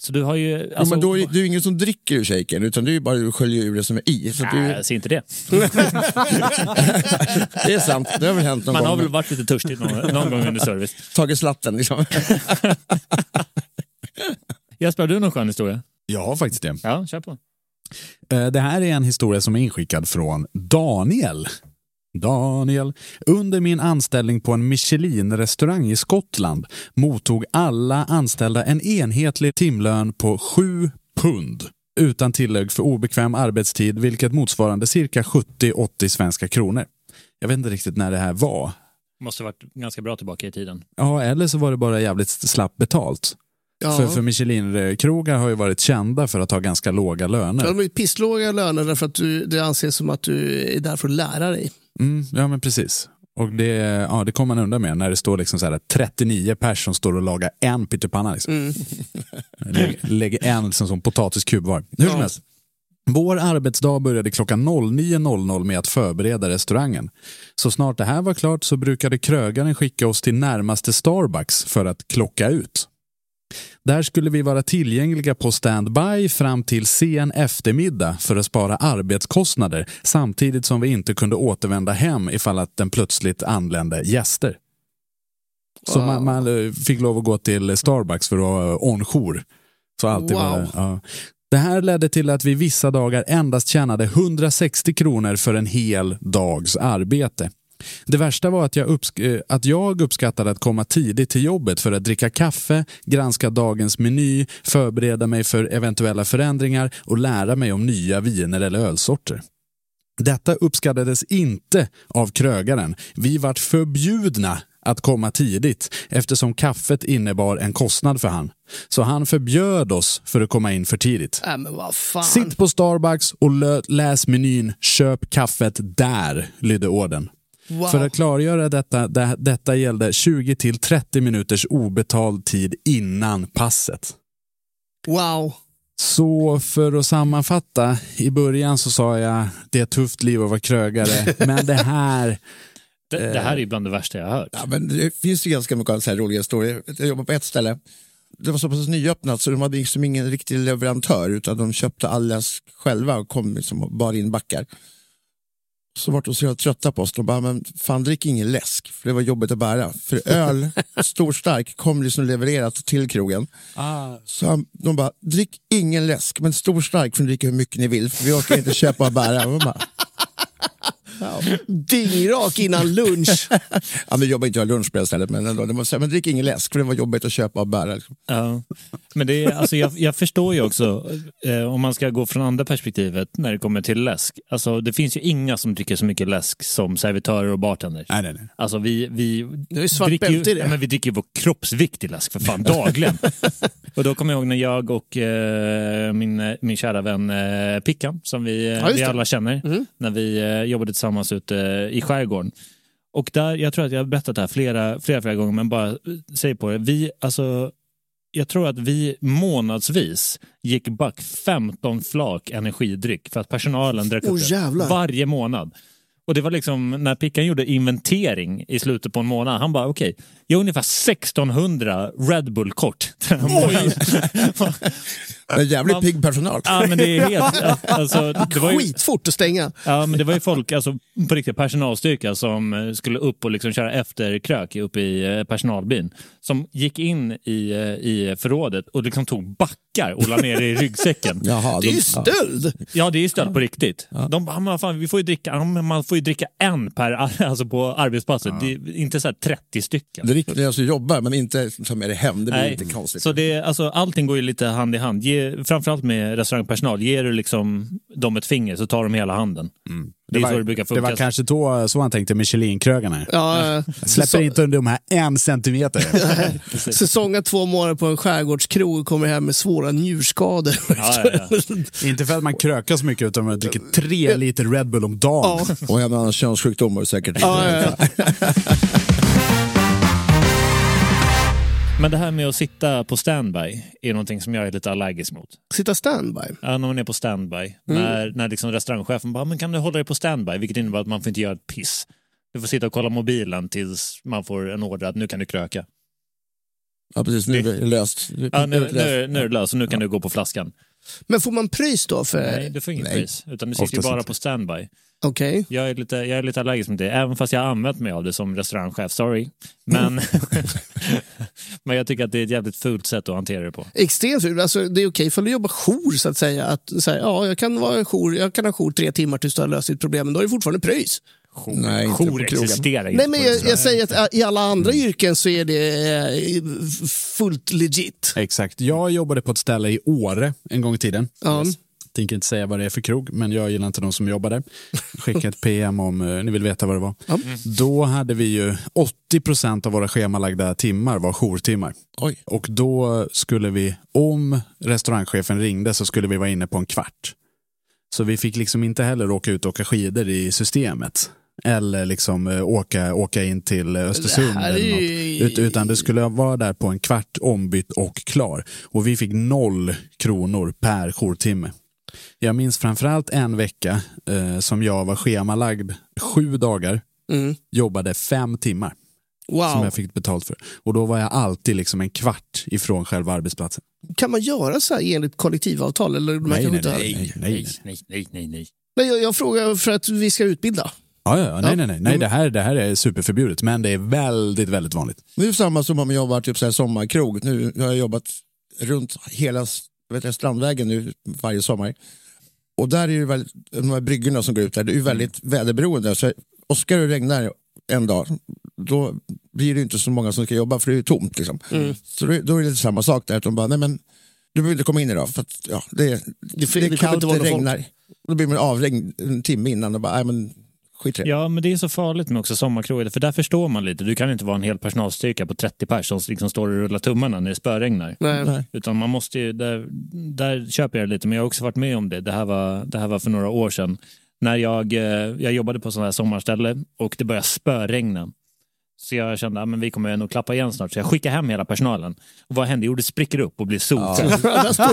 Så du har ju... Jo, Alltså, men då är det ju ingen som dricker ur shaken utan det är ju bara du sköljer ur det som är i. Så Nej, du, jag ser inte det. det är sant, det har väl hänt någon Man gång. har väl varit lite törstig någon, någon gång under service. Tagit slatten liksom. Jesper, har du någon skön historia? Jag har faktiskt det. Ja, kör på. Eh, Det här är en historia som är inskickad från Daniel. Daniel. Under min anställning på en Michelin-restaurang i Skottland mottog alla anställda en enhetlig timlön på 7 pund utan tillägg för obekväm arbetstid, vilket motsvarande cirka 70-80 svenska kronor. Jag vet inte riktigt när det här var. Måste varit ganska bra tillbaka i tiden. Ja, eller så var det bara jävligt slappt betalt. Ja. För, för Michelin-krogar har ju varit kända för att ha ganska låga löner. De har pisslåga löner därför att du, det anses som att du är där för att lära dig. Mm, ja, men precis. Och det, ja, det kommer man undan med när det står liksom så här 39 pers som står och lagar en pyttipanna. Liksom. Mm. Lägg, lägger en liksom, som potatiskub var. Hur som Ja. helst. Vår arbetsdag började klockan 09.00 med att förbereda restaurangen. Så snart det här var klart så brukade krögaren skicka oss till närmaste Starbucks för att klocka ut. Där skulle vi vara tillgängliga på standby fram till sen eftermiddag för att spara arbetskostnader samtidigt som vi inte kunde återvända hem ifall att den plötsligt anlände gäster. Så man, man eh, fick lov att gå till Starbucks för att ha on-jour. Så alltid Wow. var det, ja. det här ledde till att vi vissa dagar endast tjänade 160 kronor för en hel dags arbete. Det värsta var att jag, uppsk- eh, att jag uppskattade att komma tidigt till jobbet för att dricka kaffe, granska dagens meny, förbereda mig för eventuella förändringar och lära mig om nya viner eller ölsorter. Detta uppskattades inte av krögaren. Vi vart förbjudna att komma tidigt eftersom kaffet innebar en kostnad för han. Så han förbjöd oss för att komma in för tidigt. Äh. Sitt på Starbucks och läs menyn Köp kaffet där, lydde orden. Wow. För att klargöra detta, det, detta gällde 20 till 30 minuters obetald tid innan passet. wow. Så för att sammanfatta, i början så sa jag det är ett tufft liv att vara krögare, men det här, Det, det här är ju bland det värsta jag har hört. Ja, men det finns ju ganska mycket så här roliga historier. Jag jobbade på ett ställe. Det var så pass nyöppnat så de hade liksom ingen riktig leverantör utan de köpte alles själva och kom liksom och bar in backar. Så vart de så trötta på oss. De bara, men fan drick ingen läsk för det var jobbigt att bära. För öl, stor stark, kom liksom levererat till krogen. Så han, de bara, drick ingen läsk men stor stark får ni dricka hur mycket ni vill för vi orkar inte köpa och bära. Dyngrak innan lunch. ja, nu jobbar inte jag lunch på det stället men ändå. De var men drick ingen läsk för det var jobbigt att köpa och bära. Liksom. Ja. Men det är, alltså jag, jag förstår ju också, eh, om man ska gå från andra perspektivet när det kommer till läsk. Alltså det finns ju inga som dricker så mycket läsk som servitörer och bartenders. nej, nej, nej. Alltså vi, vi, Det är ju svart dricker i det. ja, men vi dricker ju vår kroppsvikt i läsk för fan dagligen. och då kommer jag ihåg när jag och eh, min, min kära vän eh, Pickan, som vi, eh, Ja, vi det. alla känner, Mm. när vi eh, jobbade tillsammans ute eh, i skärgården. Och där, jag tror att jag har berättat det här flera, flera, flera gånger, men bara säg på det. Vi, alltså, jag tror att vi månadsvis gick back 15 flak energidryck för att personalen drack Åh, upp det jävlar. varje månad. Och det var liksom när Pickan gjorde inventering i slutet på en månad. Han bara okej, jag har ungefär 1600 Red Bull-kort. Men jävligt Man- pigg personal. ja, men det är helt... Alltså, det var ju, Skitfort att stänga. ja, men det var ju folk, alltså, på riktigt personalstyrka som eh, skulle upp och liksom köra efterkrök uppe i eh, personalbyn. Som gick in i, eh, i förrådet och liksom tog backar och la ner det i ryggsäcken. Jaha, Det är ju stöld. Ja, det är stöld på riktigt. De bara, "Men fan, vi får ju dricka, ja, men man får ju dricka en per, alltså på arbetsplatsen. Det är inte så här 30 stycken. det är riktigt när jag ska jobba men inte ta med det hem. Det blir lite konstigt. Så det, är- alltså, allting går ju lite hand i hand. Ge, framförallt med restaurangpersonal. Ger du liksom dem ett finger så tar de hela handen. Det är var, så det det var kanske då, så han tänkte Michelin-krögarna. Ja, släpper inte under de här en centimeter. Säsonga två månader på en skärgårdskrog och kommer hem med svåra njurskador. Ja, ja, ja. inte för att man krökas mycket utan man dricker tre liter Red Bull om dagen. Ja. Och en annan könssjukdomar säkert. Ja, ja, ja. Men det här med att sitta på standby är någonting som jag är lite allergisk mot. Sitta standby. Ja, när man är på standby. Mm. När, när liksom restaurangchefen bara, men kan du hålla dig på standby? Vilket innebär att man får inte göra ett piss. Du får sitta och kolla mobilen tills man får en order att nu kan du kröka. Ja, precis. Nu är det löst. Ja, nu, nu, nu är det löst och nu kan du gå på flaskan. Men får man pris då? för... Nej, du får inget nej. pris. Utan du sitter ju bara inte. på standby. Okej. Jag är, lite, jag är lite allergisk mot det, även fast jag har använt mig av det som restaurangchef. Sorry. Men, men jag tycker att det är ett jävligt fult sätt att hantera det på. Extremt fult. Alltså, det är okej för du jobbar jour så att säga. Att, så här, ja, jag kan, vara jour, jag kan ha jour tre timmar tills du har löst ditt problem, men då är det fortfarande pröjs. Nej, inte Jour existerar inte. Nej, men jag, jag säger att äh, i alla andra yrken så är det eh, fullt legit. Exakt. Jag jobbade på ett ställe i Åre en gång i tiden. Ja. Tänker inte säga vad det är för krog, men jag gillar inte de som jobbar där. Skicka ett PM om eh, ni vill veta vad det var. Då hade vi ju 80 procent av våra schemalagda timmar var jourtimmar. Oj. Och då skulle vi, om restaurangchefen ringde så skulle vi vara inne på en kvart. Så vi fick liksom inte heller åka ut och åka skidor i systemet. Eller liksom eh, åka, åka in till eh, Östersund. Det Eller något. Ut, utan det skulle vara där på en kvart ombytt och klar. Och vi fick noll kronor per jourtimme. Jag minns framförallt en vecka eh, som jag var schemalagd sju dagar, Mm. jobbade fem timmar som Wow. jag fick betalt för. Och då var jag alltid liksom en kvart ifrån själva arbetsplatsen. Kan man göra så här enligt kollektivavtal? Eller Nej, nej, nej, nej, nej. nej, nej, nej, nej. Nej, jag, jag frågar för att vi ska utbilda. Ja, ja, nej, Ja. nej, nej, nej. Det, här, det här är superförbjudet, men det är väldigt, väldigt vanligt. Det är samma som om man jobbar typ så här sommarkrog. Nu har jag jobbat runt hela vet jag, Strandvägen nu varje sommar. Och där är ju väldigt, de här bryggorna som går ut där, det är ju väldigt väderberoende. Så Oskar och regnar en dag, då blir det ju inte så många som ska jobba för det är ju tomt. Liksom. Så då, då är det lite samma sak där, att de bara, nej men du behöver inte komma in idag för att ja, det, det, det kommer är kallt, inte vara det folk. regnar. Då blir man avregn en timme innan och bara, nej men skit i det. Ja, men det är så farligt med också sommarkrogar, för där förstår man lite. Du kan inte vara en hel personalstyrka på 30 pers som liksom står och rullar tummarna när det spöregnar. Nej. Nej. Utan man måste ju, där, där köper jag det lite, men jag har också varit med om det. Det här var, det här var för några år sedan. När jag, eh, jag jobbade på sådana här sommarställe och det började spöregna. Så jag kände att vi kommer nog klappa igen snart. Så jag skickade hem hela personalen. Och vad hände? Jo, det spricker upp och blir sot.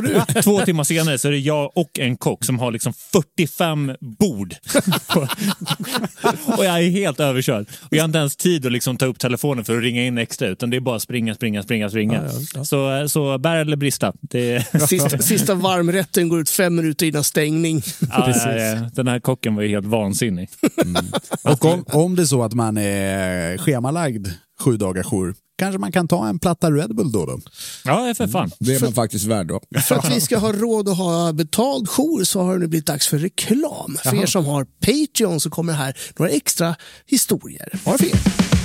Du. Två timmar senare så är det jag och en kock som har liksom 45 bord. och jag är helt överkörd. Och jag har inte ens tid att liksom ta upp telefonen för att ringa in extra, utan det är bara springa, springa, springa, springa. Så, så bär eller brista. Det, Sista, sista varmrätten går ut fem minuter innan stängning. ja, ja, ja. Den här kocken var ju helt vansinnig. Och om, om det är så att man är schemalagd sju dagar jour, kanske man kan ta en platta Red Bull då. då. Ja, för fan. Det är man faktiskt värd då. För att vi ska ha råd att ha betald jour så har det nu blivit dags för reklam. För er som har Patreon så kommer här några extra historier. Bara för er.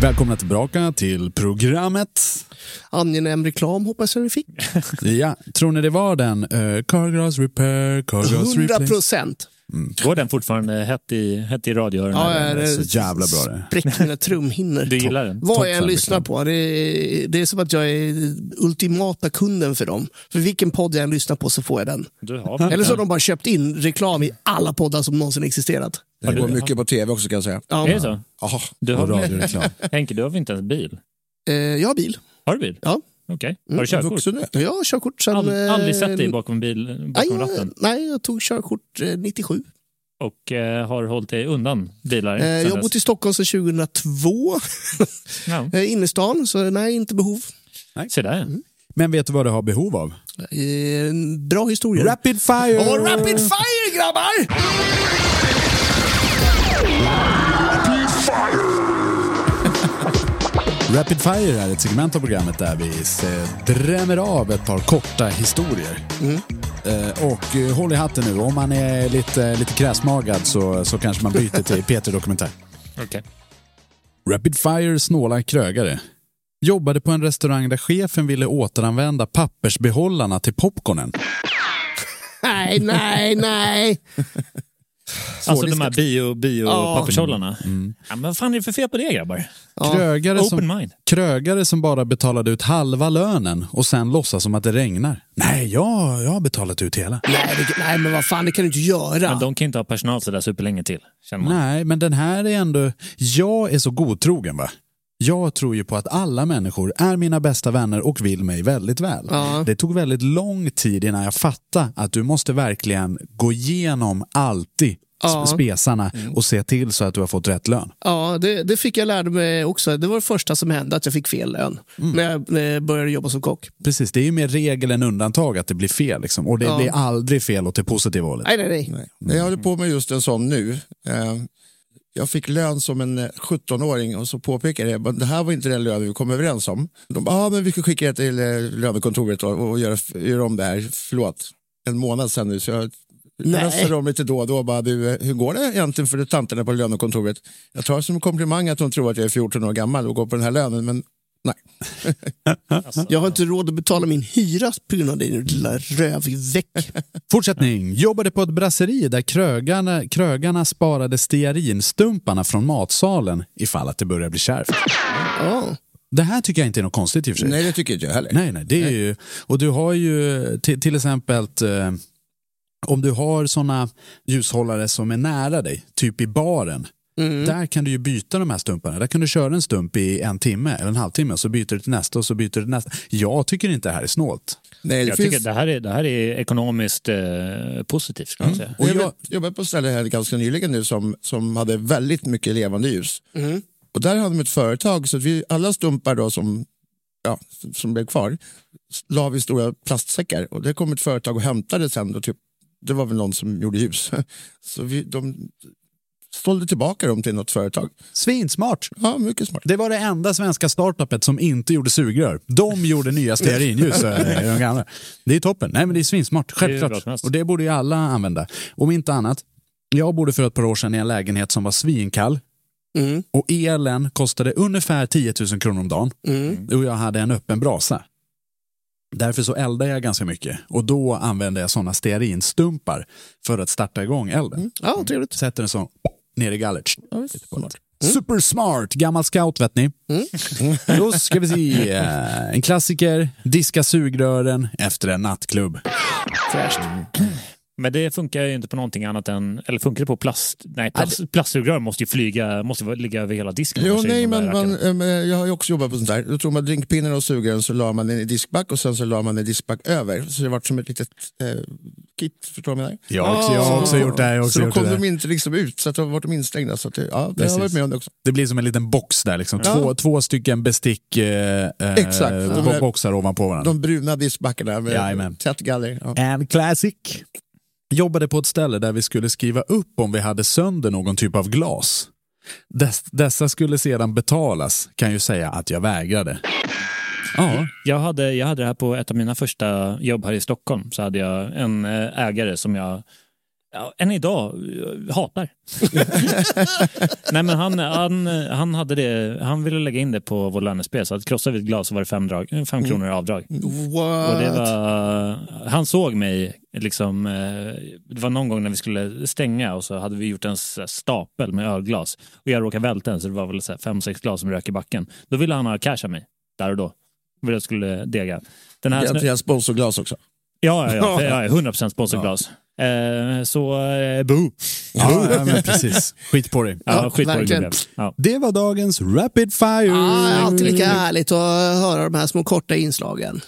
Välkomna tillbaka till programmet. Angenäm reklam hoppas jag vi fick. Ja, tror ni det var den? Uh, Carglass Repair, Carglass 100 Replace? procent. Går den fortfarande hett i, hett i radioöronen? Ja, eller? det Så jävla bra det. spräcker mina trumhinnor. Du gillar den? Vad jag än lyssnar på. Det är, det är som att jag är ultimata kunden för dem. För vilken podd jag än lyssnar på så får jag den. Du har Eller så har de bara köpt in reklam i alla poddar som någonsin existerat. Det går mycket på tv också kan jag säga. Ja, Är det så? Jaha. Du har radioreklam. Henke, du har väl inte ens bil? eh, jag har bil. Har du bil? Ja. Okej. Har du körkort? Vuxen nu. Jag har körkort sedan... Ald, aldrig eh, sett dig bakom, bil, nej, bakom ratten? nej, jag tog körkort eh, 97. Och eh, har hållit dig undan bilar? Eh, jag har bott i Stockholm sedan 2002. Ja. eh, innerstan, så nej, inte behov. Se där. Men vet du vad du har behov av? Eh, bra historia. Rapid fire! Åh, rapid fire grabbar! Rapid Fire är ett segment av programmet där vi eh, drämmer av ett par korta historier. Eh, och eh, håll i hatten nu, om man är lite, lite kräsmagad så, så kanske man byter till Peter Dokumentär. Okej. Rapid Fire snåla krögare. Jobbade på en restaurang där chefen ville återanvända pappersbehållarna till popcornen. Nej, nej, nej. Alltså de här bio, bio Ja. pappershållarna. Ja, men vad fan är det för fel på det grabbar? Krögare, Open som, mind. krögare som bara betalade ut halva lönen och sen låtsas som att det regnar. Nej, jag, jag har betalat ut hela. Nej, det, nej, men vad fan, det kan du inte göra. Men de kan inte ha personal sådär superlänge till. Känner man. Nej, men den här är ändå... Jag är så godtrogen va. Jag tror ju på att alla människor är mina bästa vänner och vill mig väldigt väl. Ja. Det tog väldigt lång tid innan jag fattade att du måste verkligen gå igenom alltid Ja. spesarna och se till så att du har fått rätt lön. Ja, det, det fick jag lära mig också. Det var det första som hände, att jag fick fel lön Mm. när, jag, när jag började jobba som kock. Precis, det är ju mer regel än undantag att det blir fel. Liksom. Och det Ja. blir aldrig fel åt det positiva hållet. Nej, nej, nej. Nej. Jag håller på med just en sån nu. Eh, Jag fick lön som en eh, 17-åring och så påpekade jag det här var inte den lönen vi kom överens om. De ah, men vi ska skicka det till eh, lönekontoret och, och göra, göra om det här. Förlåt, en månad sedan nu. Så jag pressade dem lite då och då. Bara, du, eh, hur går det egentligen för tanterna på lönekontoret? Jag tar som en komplimang att de tror att jag är 14 år gammal och går på den här lönen, men nej. Jag har inte råd att betala min hyra på grund av din lilla rövväck. Fortsättning. Jobbade på ett brasseri där krögarna, krögarna sparade stearinstumparna från matsalen ifall att det börjar bli kärvt. Ja. Det här tycker jag inte är något konstigt i och för sig. Nej, det tycker inte jag heller. Nej, nej, det är ju, och du har ju till, exempel eh, om du har såna ljushållare som är nära dig, typ i baren, Mm. där kan du ju byta de här stumparna. Där kan du köra en stump i en timme eller en halvtimme och så byter du till nästa och så byter du till nästa. Jag tycker inte det här är snålt. Nej, det Jag finns... tycker det här är, det här är ekonomiskt eh, positivt. Ska man säga. Och Och jag jag- jobbade på ett ställe här ganska nyligen nu som, som hade väldigt mycket levande ljus. Mm. Och där hade de ett företag, så att vi, alla stumpar då som, ja, som blev kvar la vi i stora plastsäckar. Och det kom ett företag och hämtade sen. Då, typ, det var väl någon som gjorde ljus. Så vi, de sålde tillbaka dem till något företag. Svinsmart! Ja, mycket smart. Det var det enda svenska startupet som inte gjorde sugrör. De gjorde nya stearinljus. de. Det är toppen. Nej, men det är svinsmart. är Självklart. som helst. Och det borde ju alla använda. Om inte annat. Jag bodde för ett par år sedan i en lägenhet som var svinkall. Mm. Och elen kostade ungefär 10 000 kronor om dagen. Mm. Och jag hade en öppen brasa. Därför så eldade jag ganska mycket. Och då använde jag sådana stearinstumpar för att starta igång elden. Ja, trevligt. Sätter den så ner i gallret. Smart. Super smart, gammal scout vet ni. Då ska vi se. En klassiker, diska sugrören efter en nattklubb. Fräscht. Men det funkar ju inte på någonting annat än, eller funkar det på plast? Nej, plast, plastsugrör måste ju flyga, måste ligga över hela disken. Jo, i nej, men man, eh, jag har ju också jobbat på sånt där. Då tog man drinkpinnen och sugrören så la man den i diskback och sen så la man en diskback över. Så det vart som ett litet eh, kit, förstår du vad jag menar? Jag har också, jag har också gjort det. Jag också Så då kom de inte liksom ut, så att de vart de instängda. Så att det, ja, det har varit med om det också. det blir som en liten box där. Liksom. Ja. Två, två stycken bestick eh, eh, Exakt. De boxar ovanpå varandra. De bruna diskbackarna med Jajamän. tätt galler. Ja. En classic. Jobbade på ett ställe där vi skulle skriva upp om vi hade sönder någon typ av glas. Dess, dessa skulle sedan betalas, kan ju säga att jag vägrade. Ja, Jag hade, jag hade det här på ett av mina första jobb här i Stockholm. Så hade jag en eh, ägare som jag ja, än idag eh, hatar. Nej, men han, han, han, hade det, han ville lägga in det på vår lönespel. Så att krossade vi ett glas så var det fem, drag, eh, fem kronor i avdrag. What? Och det var, han såg mig, liksom, eh, det var någon gång när vi skulle stänga och så hade vi gjort en stapel med ölglas. Och jag råkade välta en så det var väl så fem, sex glas som rök i backen. Då ville han ha cash av mig, där och då. Ville jag skulle dega. Den här, Egentligen sponsorglas också. ja, ja, ja, ja, 100% sponsorglas. Eh, så, eh, boo. ja, ja men precis. Skit på dig. Ja, skit på gubben. Ja. Det var dagens Rapid Fire. Ah, alltid lika härligt att höra de här små korta inslagen.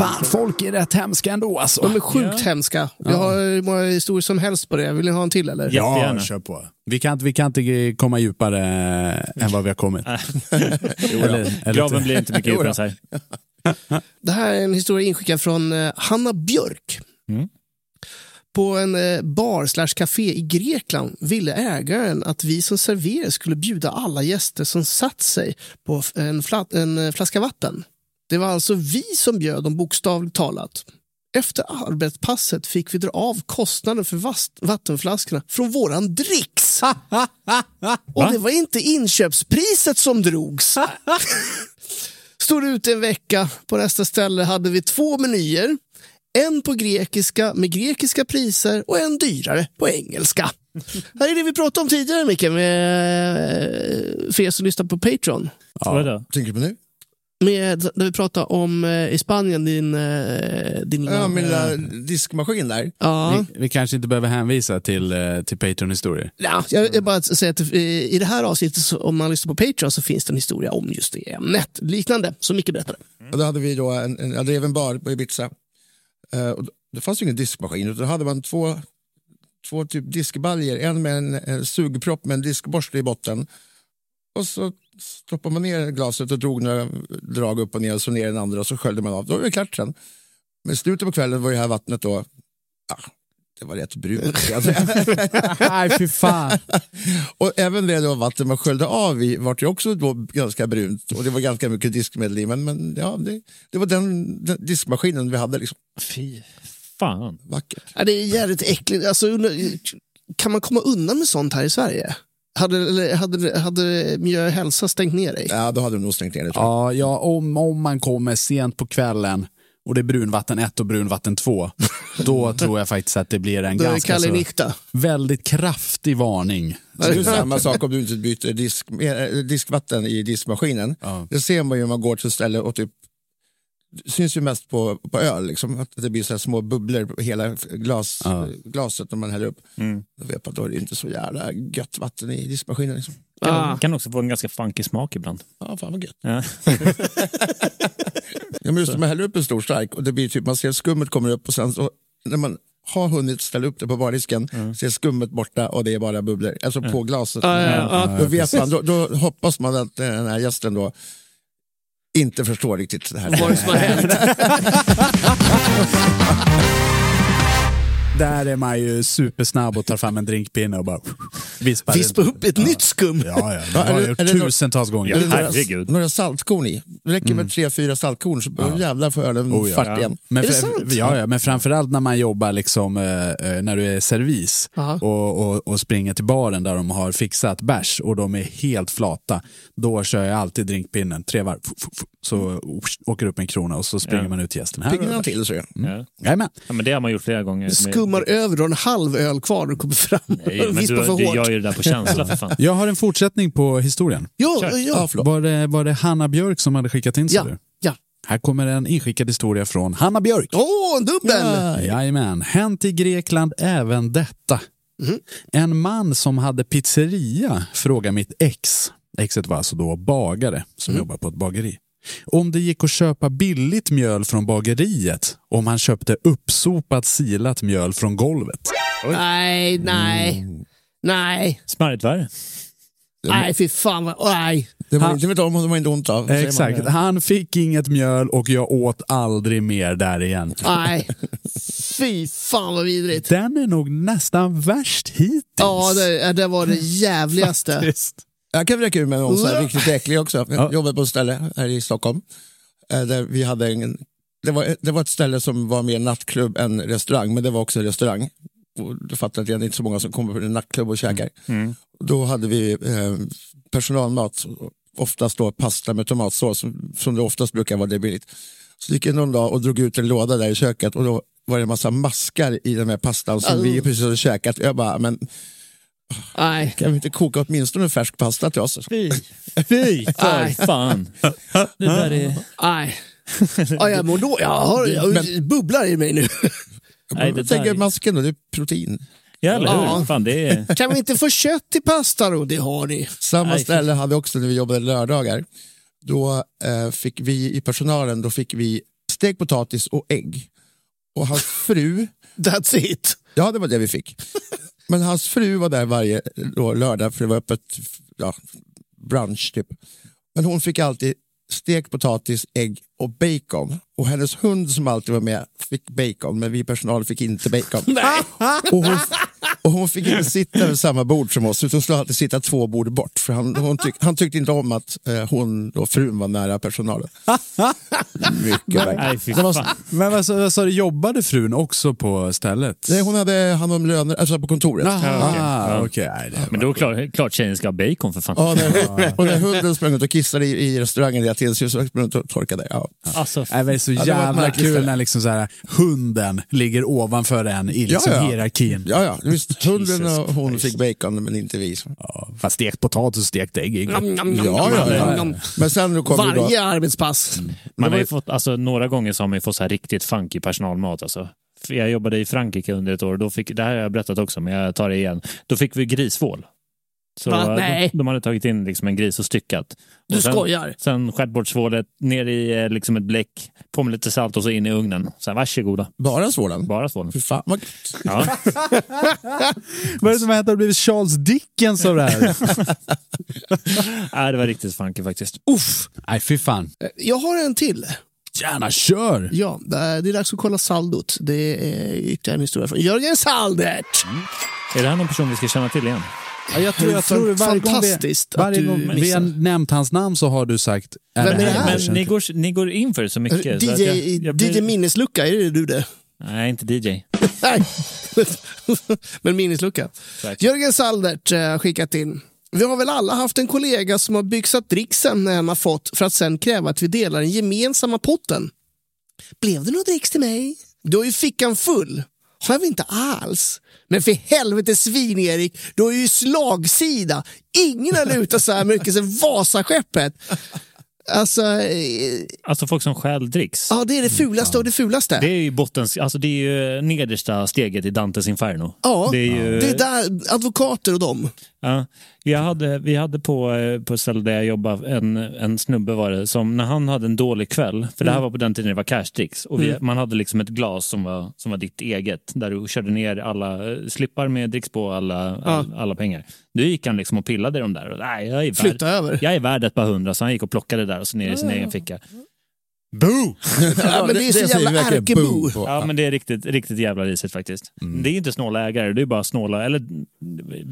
Fan, folk är rätt hemska ändå alltså. De är sjukt Ja. hemska. Jag har hur många historier som helst på det. Vill ni ha en till eller? Ja, Jättegärna. kör på. Vi kan, inte- vi kan inte komma djupare än vad vi har kommit. eller, eller Graven blir inte mycket djupare än så här. Det här är en historia inskickad från eh, Hanna Björk. Mm. På en eh, bar slash café i Grekland ville ägaren att vi som serverare skulle bjuda alla gäster som satt sig på en, flat, en eh, flaska vatten. Det var alltså vi som bjöd dem bokstavligt talat. Efter arbetspasset fick vi dra av kostnaden för vattenflaskorna från våran dricks. Och det var inte inköpspriset som drogs. Stod ute en vecka. På nästa ställe hade vi två menyer. En på grekiska med grekiska priser och en dyrare på engelska. Här är det vi pratade om tidigare Micke, med, eh, för er som lyssnar på Patreon. Vadå? Tänker du på nu? Med, där vi pratade om eh, i Spanien, din... eh, din Ja, min lilla diskmaskin där. Ja. Vi, vi kanske inte behöver hänvisa till, eh, till Patreon-historier. Ja, jag vill bara säga att eh, i det här avsnittet, så, om man lyssnar på Patreon, så finns det en historia om just det ämnet. Liknande, som Micke berättade. Och då hade vi då en, en, jag drev en bar på Ibiza. Eh, och det fanns ju ingen diskmaskin utan då hade man två, två typ diskbaljer. En med en, en sugpropp med en diskborste i botten. Och så stoppade man ner glaset och drog några drag upp och ner och så ner den andra och så sköljde man av. Då var det klart sen. Men slutet på kvällen var det här vattnet då, ja, det var rätt brunt. Nej, fy fan. och även det då vatten man sköljde av i var det också då ganska brunt och det var ganska mycket diskmedel i. Men, men ja, det, det var den, den diskmaskinen vi hade. Liksom. Fy fan. Vackert. Ja, det är jävligt äckligt. Alltså, kan man komma undan med sånt här i Sverige? Hade, hade, hade Miljö och hälsa stängt ner dig? Ja, då hade de nog stängt ner jag. Ja, ja om, om man kommer sent på kvällen och det är brunvatten 1 och brunvatten 2, då tror jag faktiskt att det blir en ganska så, väldigt kraftig varning. Det är samma sak om du inte byter disk, diskvatten i diskmaskinen. Ja. Det ser man ju om man går till ställe och typ syns ju mest på, på öl, liksom, att det blir så här små bubblor på hela glas, Ja. glaset när man häller upp. Mm. Då vet man att då är det inte så jävla gött vatten i diskmaskinen. Liksom. Kan, Ah. kan också få en ganska funky smak ibland. Ja, fan vad gött. Ja. Ja, men just när man häller upp en stor stark och det blir typ, man ser skummet kommer upp och sen så, när man har hunnit ställa upp det på bardisken så är skummet borta och det är bara bubblor. Alltså på glaset. Ja, ja, ja. Då, vet man, då, då hoppas man att den här gästen då inte förstår riktigt det här. Vad som har hänt? Där är man ju supersnabb och tar fram en drinkpinne och bara vispar. Vispa upp ett nytt skum. Ja, ja. Det Ja, har är jag gjort är tusentals gånger. Några, herregud. några saltkorn i. Det räcker med tre, fyra saltkorn så ja. jävlar får ölen Oh, ja. fart igen. Men, Är det sant? ja, ja, men framförallt när man jobbar liksom, eh, eh, när du är servis och, och, och springer till baren där de har fixat bärs och de är helt flata. Då kör jag alltid drinkpinnen, tre varv, så åker upp en krona och så springer Ja. man ut till gästen. Här Piggnar till så. Ja. Jajamän. Ja, men det har man gjort flera gånger. Du skummar över, du har en halv öl kvar och kommer fram Nej, men du, för du hårt. gör ju det där på känsla för fan. Jag har en fortsättning på historien. Ja, Kör. ja, Ja, förlåt. Var det, var det Hanna Björk som hade skickat in? Ja. du? ja. Här kommer en inskickad historia från Hanna Björk. Åh, en dubbel! Ja, jajamän. Hänt i Grekland även detta. En man som hade pizzeria frågade mitt ex, exet var alltså då bagare som jobbar på ett bageri, om det gick att köpa billigt mjöl från bageriet om han köpte uppsopat silat mjöl från golvet. Nej, nej, nej, Smarrigt värre. nej, fy fan vad, nej. Det var, Han- det vet om det var inte ont av. Exakt, han fick inget mjöl och jag åt aldrig mer där igen. Nej, fy fan vad vidrigt. Den är nog nästan värst hittills. Ja, det, det var det jävligaste. Faktiskt. Jag kan räcka ut med någon så här Ja. riktigt äcklig också. Jag Ja. jobbade på ett ställe här i Stockholm. eh, Där vi hade en, det, var, det var ett ställe som var mer nattklubb än restaurang, men det var också restaurang. Och du fattar att det är inte så många som kommer på en nattklubb och käkar. Då hade vi eh, personalmat, oftast då pasta med tomatsås, som, som det oftast brukar vara det billigt. Så gick jag någon dag och drog ut en låda där i köket och då var det en massa maskar i den här pastan som Au. vi precis hade käkat. Jag bara, men Nej, kan vi inte koka åtminstone färsk pasta till oss? Fy, fy för Nej. fan. Det där är... nej. Ja, jag mår då. Jag har jag bubblar i mig nu. Nej, det tänker där... masken då, det är protein. Ja, eller hur? Ja. Fan, det är... Kan vi inte få kött till pasta då? Det har ni. Samma Nej, ställe hade vi också när vi jobbade lördagar. Då eh, fick vi i personalen då fick vi stekt potatis och ägg. Och hans fru... That's it. Ja, det var det vi fick. Men hans fru var där varje då, lördag för det var öppet ja, brunch typ. Men hon fick alltid stekt potatis, ägg och bacon. Och hennes hund som alltid var med fick bacon, men vi personal fick inte bacon. Och hon, och hon fick inte sitta vid samma bord som oss, utan hon skulle alltid sitta två bord bort. För han, hon tyck, han tyckte inte om att eh, hon, då, frun, var nära personalen. Mycket märkligt. Det var- Men vad vad sa du, jobbade frun också på stället? Nej, hon hade hand om löner, alltså på kontoret. Ah, okej. Ja. Nej, det Men då är klart, klart tjejen ska ha bacon för fan. Ja, när, och när hunden sprang ut och kissade i, i restaurangen hela tiden så jag sprang ut och torkade. Ja. Alltså, Nej, men det är så jävla kul när liksom så här, hunden ligger ovanför en i liksom Ja, ja. hierarkin. Ja, ja. Visst, hunden och hon Christ. fick bacon, men inte vi. Ja, fast stekt potatis och stekt ägg. Nom, nom, nom, Ja, nom, ja, ja. nom, nom. Men sen då kom ju då... Varje arbetspass. man har ju fått, alltså, några gånger så har man ju fått så här riktigt funky personalmat. Alltså. Jag jobbade i Frankrike under ett år. Då fick, det här har jag berättat också, men jag tar det igen. Då fick vi grisvål. Så Va? de, Nej. de hade tagit in liksom en gris och styckat. Du och sen, skojar. Sen skärt bort svålet, ner i eh, liksom ett bläck, på med lite salt och så in i ugnen. Sen varsågoda. Bara svålen? Bara svålen. Fy fan vad Ja. Vad är det som har hänt? Har det blivit Charles Dickens av det här? Nej, det var riktigt funky faktiskt. Uff. Nej, fy fan. Jag har en till. Gärna kör! Ja, det är dags att kolla saldot. Det är ytterligare en historia från Jörgen Saldert. Är det här någon person vi ska känna till igen? Ja, jag tror, jag tror varje gång vi, varje du gång vi har nämnt hans namn så har du sagt... Vem är det här? Men ni går, ni går in för det så mycket. så DJ, jag, jag blir- DJ Minneslucka, är det du det? Nej, inte DJ. Nej, men minneslucka. Exakt. Jörgen Saldert har skickat in. Vi har väl alla haft en kollega som har byxat dricksen när han har fått för att sen kräva att vi delar den gemensamma potten. Blev det något dricks till mig? Du har ju fickan full. Har väl inte alls. Men för helvete svin-Erik, du har ju slagsida. Ingen har lutat så här mycket sen Vasaskeppet. Alltså, eh, Alltså folk som stjäl dricks. ja det är det fulaste och det fulaste. Det är ju bottens, alltså det är nedersta steget i Dantes Inferno. Ja, det är ju, det är där advokater och dem. Ja, jag hade, vi hade på, eh, på ett ställe där jag jobbade, en, en snubbe var det, som när han hade en dålig kväll, för det här Mm. var på den tiden det var cashdricks, och vi, Mm. man hade liksom ett glas som var, som var ditt eget, där du körde ner alla eh, slippar med dricks på alla, all, alla pengar. Nu gick han liksom och pillade i de där och nej, jag är värd, Flytta över. jag är värd ett par hundra, så han gick och plockade där och så ner i sin egen ficka. Boo! Ja, men det är så säger jävla ärkebo. Ja, men det är riktigt, riktigt jävla risigt faktiskt. Mm. Det är inte snåla ägare, det är bara snåla, eller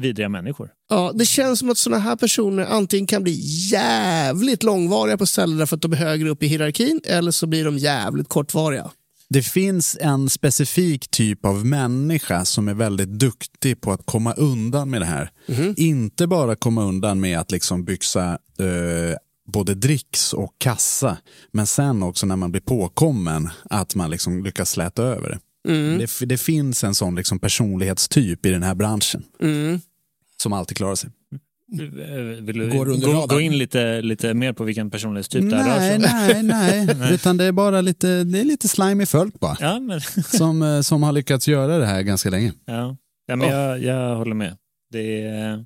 vidriga människor. Ja, det känns som att såna här personer antingen kan bli jävligt långvariga på ställen därför att de är högre upp i hierarkin eller så blir de jävligt kortvariga. Det finns en specifik typ av människa som är väldigt duktig på att komma undan med det här. Inte bara komma undan med att liksom byxa eh, både dricks och kassa, men sen också när man blir påkommen att man liksom lyckas släta över det. Det, det finns en sån liksom personlighetstyp i den här branschen Mm. som alltid klarar sig. Vill du gå, gå in lite, lite mer på vilken personlighetstyp det här rör sig Nej, om? nej, nej. Utan det är bara lite, det är lite slimy folk bara. Ja, men, Som, eh, som har lyckats göra det här ganska länge. ja. Ja, men jag, jag håller med. Det är...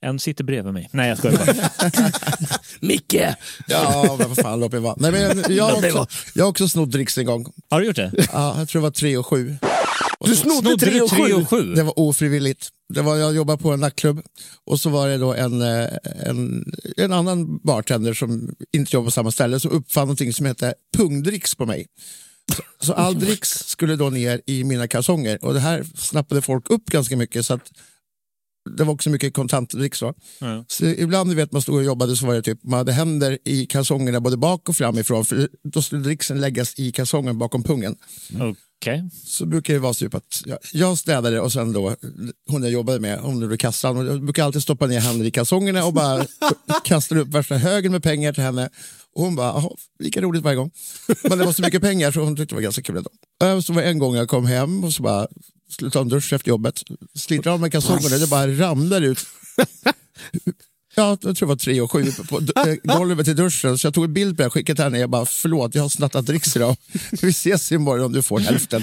En sitter bredvid mig. Nej, jag skojar bara. Micke! Ja, men vad fan, lopp i vatten. Nej, men jag, har också, jag har också snott dricks en gång. Har du gjort det? Ja, jag tror det var tre och sju. Du snodde tre och tre sju. och sju? Det var ofrivilligt. Det var, jag jobbade på en nattklubb och så var det då en, eh, en, en annan bartender som inte jobbade på samma ställe som uppfann någonting som hette pungdricks på mig. Så, så all dricks skulle då ner i mina kalsonger och det här snappade folk upp ganska mycket så att det var också mycket kontantdricks. Va? Ja. Så ibland vet man stod och jobbade så var det typ man hade händer i kalsongerna både bak och framifrån för då skulle dricksen läggas i kalsongen bakom pungen. Okej. Så brukar det vara typ att jag, jag städade och sen då hon jag jobbade med, hon gjorde kassan. Och jag brukar alltid stoppa ner handen i kalsongerna och bara kasta upp värsta högen med pengar till henne. Och hon bara, "Jaha, lika roligt varje gång. Men det var så mycket pengar så hon tyckte det var ganska kul ändå. Så var en gång jag kom hem och så bara skulle ta en dusch efter jobbet. Sliter av mig kalsongerna, det bara ramlar ut. Ja, jag tror det var tre och sju på eh, golvet i duschen. Så jag tog en bild på det och skickade till henne. Jag bara, förlåt, jag har snattat dricks idag. Vi ses imorgon om du får hälften.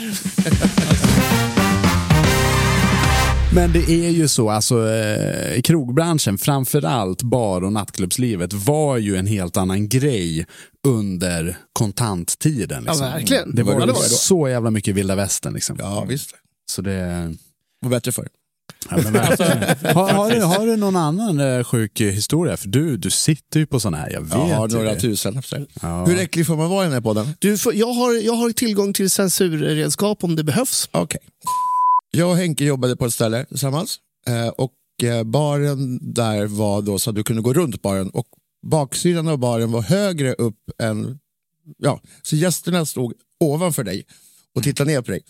Men det är ju så, alltså eh, krogbranschen, framförallt bar och nattklubbslivet var ju en helt annan grej under kontanttiden. Liksom. Ja, verkligen. Det var, det var det så jävla mycket vilda västern. Liksom. Ja, visst. Så det... var bättre för. Ja, men verkligen. har, har, du, har du någon annan eh, sjuk historia? För du, du sitter ju på sådana här, jag vet Ja, ju några det. tusen. absolut. Ja. Hur äcklig får man vara i den här podden? Du, får, jag, har, jag har tillgång till censurredskap om det behövs. Okej. Jag och Henke jobbade på ett ställe tillsammans eh, och eh, baren där var då så att du kunde gå runt baren och baksidan av baren var högre upp än, ja, så gästerna stod ovanför dig och tittade ner på dig.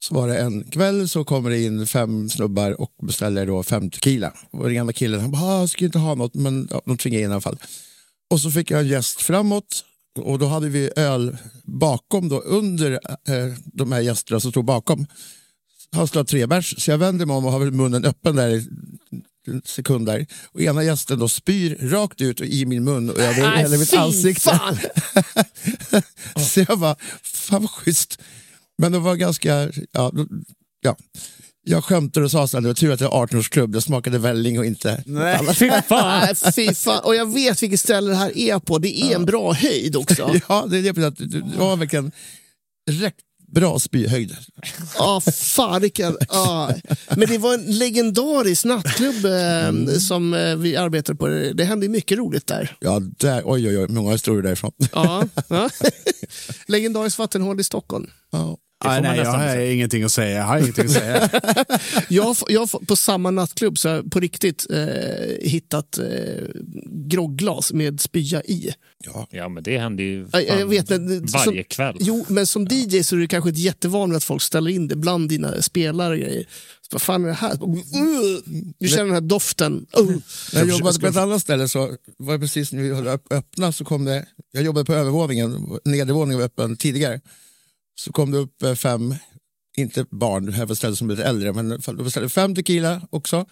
Så var det en kväll så kommer det in fem snubbar och beställer då fem tequila. Och den ena killen han bara, "Ah, jag ska inte ha något, men ja, de tvingade in i alla fall. Och så fick jag en gäst framåt och då hade vi öl bakom, då, under eh, de här gästerna som stod bakom. Han skulle ha tre bärs, så jag vänder mig om och har munnen öppen där i en sekund där. Och ena gästen då spyr rakt ut och i min mun och över Nej, hela mitt ansikte. så jag bara, fan vad schysst. Men det var ganska, ja, ja. Jag skämtade och sa att det var tur att det är 18-årsklubb, jag smakade välling och inte Nej, fy fan. Fy fan. Och jag vet vilket ställe det här är på. Det är en bra höjd också. Ja, det är det. du har verkligen rätt bra spyhöjd. Ja, fariken. Ja. Men det var en legendarisk nattklubb eh, som eh, vi arbetade på. Det hände mycket roligt där. Ja, där, oj, oj, oj, många historier därifrån. Ja. ja. Legendariskt vattenhål i Stockholm. Ja. Nej, nej, jag har ingenting att säga. Jag har ingenting att säga. Jag har, på samma nattklubb så har jag på riktigt eh, hittat eh, grogglas med spya i. Ja, men det händer ju Ja, jag fan vet, men, varje som, kväll. Jo, men som DJ så är det kanske inte jättevanligt att folk ställer in det bland dina spelare och grejer. Så vad fan är det här? Uh, du känner den här doften. Uh. Jag jobbade på ett annat ställe så var det precis när vi höll öppna så kom det, jag jobbade på övervåningen, nedervåningen var öppen tidigare. Så kom det upp eh, fem, inte barn, det här var ställen som lite äldre, men de beställde fem tequila också.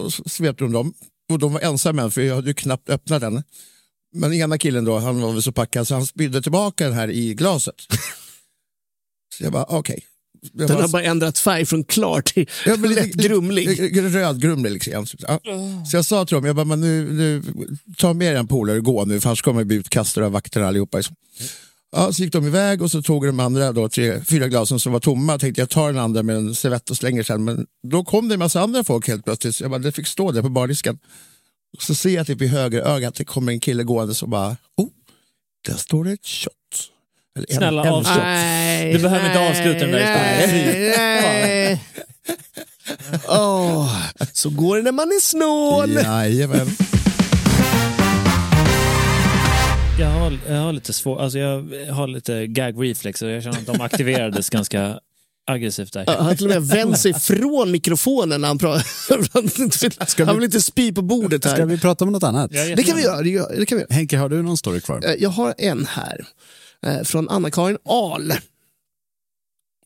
Och så svepte de dem. Och de var ensamma än, för jag hade ju knappt öppnat den. Men ena killen då, han var väl så packad så han spydde tillbaka den här i glaset. så jag bara, okej. Jag Den bara- har bara ändrat färg från klar till Ja, men lite- lätt grumlig. Rödgrumlig liksom. Ja. Så jag sa till dem, jag bara, men nu, nu, ta med en polare och gå nu för annars kommer vi bli utkastade av vakterna allihopa. Liksom. Ja, så gick de iväg och så tog de andra då, tre, fyra glasen som var tomma. Tänkte jag tar den andra med en servett och slänger sen. Men då kom det en massa andra folk helt plötsligt. Jag bara, det fick stå där på bardisken. Och så ser jag typ i höger ögat det kommer en kille gående och bara, oh, där står det ett shot. Eller en- Snälla en avslut. shot. Nej, Du behöver inte avsluta den där historien. Nej, nej. Åh, så går det när man är snål. Jajamän. Jag har, jag har lite svårt, alltså jag har lite gag reflex och jag känner att de aktiverades ganska aggressivt där. Han har till och med vänt sig från mikrofonen när han pratar. Han vill inte spy på bordet här. Ska vi prata om något annat? Det kan vi göra. Det gör- det kan vi göra. Henke, har du någon story kvar? Eh, Jag har en här eh, från Anna-Karin Ahl.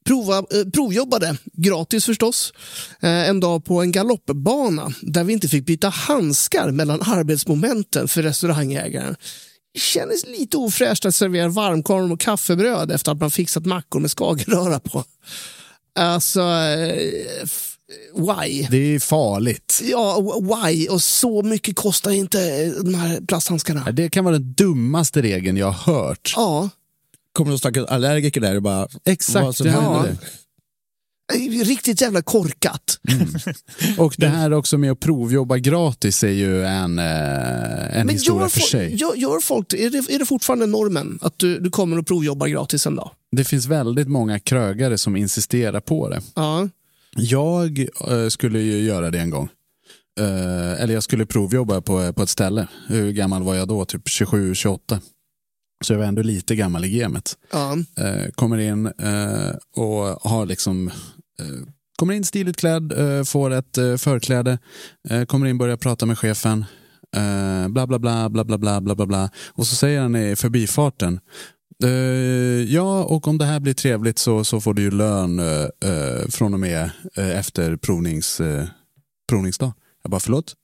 Prova, eh, provjobbade, gratis förstås, en dag på en galoppbana där vi inte fick byta handskar mellan arbetsmomenten för restaurangägaren. Det kändes lite ofräscht att servera varmkorv och kaffebröd efter att man fixat mackor med skagerröra på. Alltså, eh, why? Det är farligt. Ja, why? Och så mycket kostar inte eh, de här plasthandskarna. Det kan vara den dummaste regeln jag har hört. Ja. Kommer någon stackars allergiker där och bara... Exakt, vad som det händer? Hände. Riktigt jävla korkat. Och det här också med att provjobba gratis är ju en, eh, en historia gör, för sig. Gör, gör folk, är, det, är det fortfarande normen att du, du kommer och provjobbar gratis en dag? Det finns väldigt många krögare som insisterar på det. Ja. Jag eh, skulle ju göra det en gång. Eh, eller jag skulle provjobba på, på ett ställe. Hur gammal var jag då? Typ 27, 28. Så jag var ändå lite gammal i gamet. Ja. Eh, kommer in eh, och har liksom eh, Eh, kommer in stiligt klädd, eh, får ett eh, förkläde, kommer in, börjar prata med chefen, bla bla bla bla bla bla bla bla bla. Och så säger han i förbifarten, ja och om det här blir trevligt så, så får du ju lön från och med efter provnings, provningsdag. Jag bara, förlåt?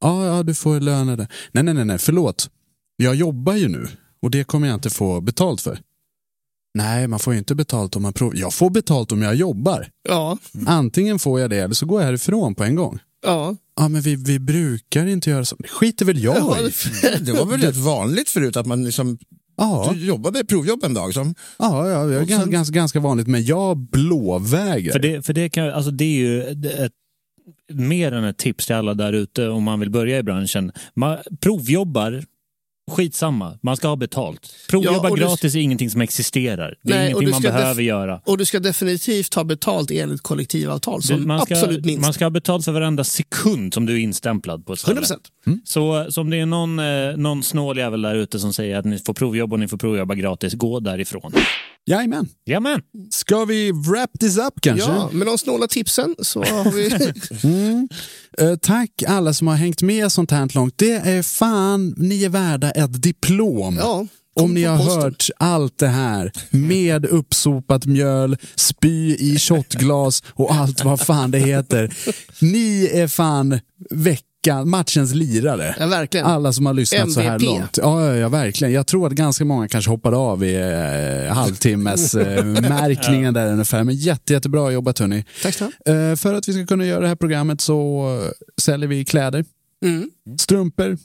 Ja, ja, du får lön. Nej, nej, nej, nej, förlåt. Jag jobbar ju nu och det kommer jag inte få betalt för. Nej, man får ju inte betalt om man provar. Jag får betalt om jag jobbar. Ja. Antingen får jag det eller så går jag härifrån på en gång. Ja. Ja, men vi, vi brukar inte göra så. Det skiter väl jag Ja, i. det var väl rätt vanligt förut att man liksom Ja. du jobbade provjobb en dag. Som, Ja, ja, det är Och ganska, sen- ganska, ganska vanligt, men jag blåvägrar. För det, för det, kan, alltså det är ju ett, mer än ett tips till alla där ute om man vill börja i branschen. Man, provjobbar, skitsamma, man ska ha betalt. Provjobba Ja, och du- gratis är ingenting som existerar. Det är Nej, ingenting man behöver göra. Och du ska definitivt ha betalt enligt kollektivavtal som Du- man, ska, absolut minst. man ska ha betalt för varenda sekund som du är instämplad på ett ställe. 100%. Så, så om det är någon, eh, någon snål jävel där ute som säger att ni får provjobba och ni får provjobba gratis, gå därifrån. Jajamän. Jajamän. Ska vi wrap this up kanske? Ja, med de snåla tipsen så har vi... Mm. Eh, tack alla som har hängt med sånt här långt. Det är fan, ni är värda ett diplom. Ja, Om ni har posten. hört allt det här med uppsopat mjöl, spy i shotglas och allt vad fan det heter. Ni är fan veckan, matchens lirare. Ja, verkligen. Alla som har lyssnat så här MVP. långt. Ja, ja, ja, verkligen. Jag tror att ganska många kanske hoppade av i eh, halvtimmes eh, märkningen där ungefär. Men jätte, jättebra jobbat hörni. Tack snälla. Eh, för att vi ska kunna göra det här programmet så eh, säljer vi kläder, Mm. strumpor,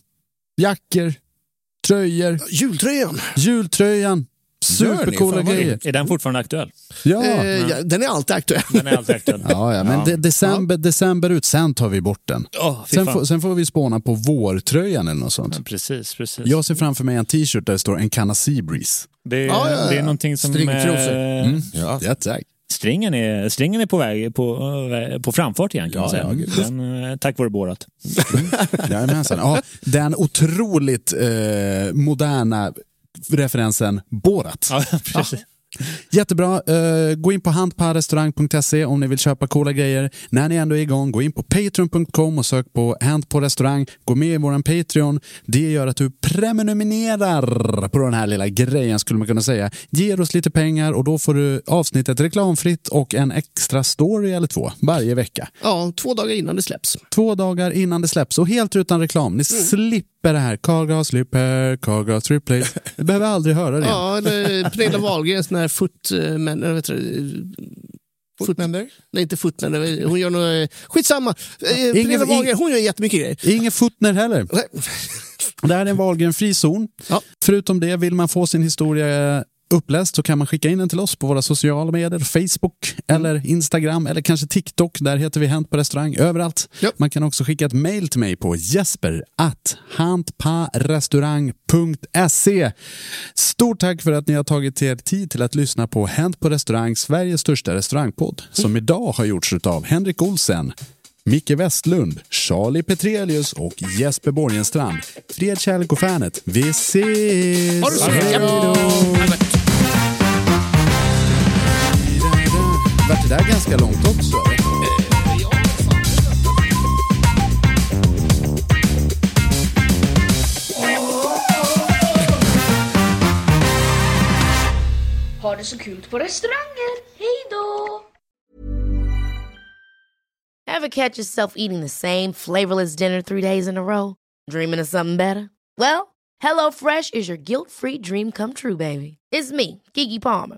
jackor, tröjor, Jultröjan. jultröjan. Supercoola grejer. Är den fortfarande aktuell? Ja. Eh, ja, den är alltid aktuell. Den är alltid aktuell. Ja, ja, men de- december, december ut, sen tar vi bort den. Fy Sen, får- sen får vi spåna på vårtröjan eller något sånt. Precis, precis. Jag ser framför mig en t-shirt där det står en kanna Seabreeze. Det, är- Ja, ja, ja. det är någonting som... Stringtrosor. eh, Mm. ja. Ja, tack. Stringen är, stringen är på väg på, eh, på framfart igen kan man Ja, säga. ja. Den, eh, tack vare Borat. Jajamensan. Ja, den otroligt eh, moderna referensen Borat. Ja, precis. Jättebra. Eh, gå in på handparrestaurang.se om ni vill köpa coola grejer. När ni ändå är igång, gå in på patreon.com och sök på Hand på restaurang. Gå med i våran Patreon. Det gör att du prenumererar på den här lilla grejen skulle man kunna säga. Ger oss lite pengar och då får du avsnittet reklamfritt och en extra story eller två varje vecka. Ja, två dagar innan det släpps. Två dagar innan det släpps och helt utan reklam. Ni slipper det här. Cargas slipper, Cargas replays. Vi behöver aldrig höra det. Ja, eller Pernilla Wahlgrens när footmen... Äh, vet du, Footmender? nej, inte footmen. Hon gör något... Skitsamma. Eh, Ingen- Pernilla Wahlgren, hon gör jättemycket grejer. Ingen Footner heller. Det här är en Wahlgren-fri zon. Ja. Förutom det, vill man få sin historia uppläst så kan man skicka in den till oss på våra sociala medier, Facebook eller Instagram eller kanske TikTok. Där heter vi Hänt på restaurang överallt. Ja. Man kan också skicka ett mail till mig på jesper at hantparestaurang.se. Stort tack för att ni har tagit er tid till att lyssna på Hänt på restaurang, Sveriges största restaurangpodd, som idag har gjorts av Henrik Olsen, Micke Westlund, Charlie Petrelius och Jesper Borgenstrand. Fred, kärlek och fanet. Vi ses! Ha det så Hej gött. då! Vart det där ganska långt också? Ha det så kul på restauranger. Hej då! Ever catch yourself eating the same flavorless dinner three days in a row? Dreaming of something better? Well, HelloFresh is your guilt-free dream come true, baby. It's me, Gigi Palmer.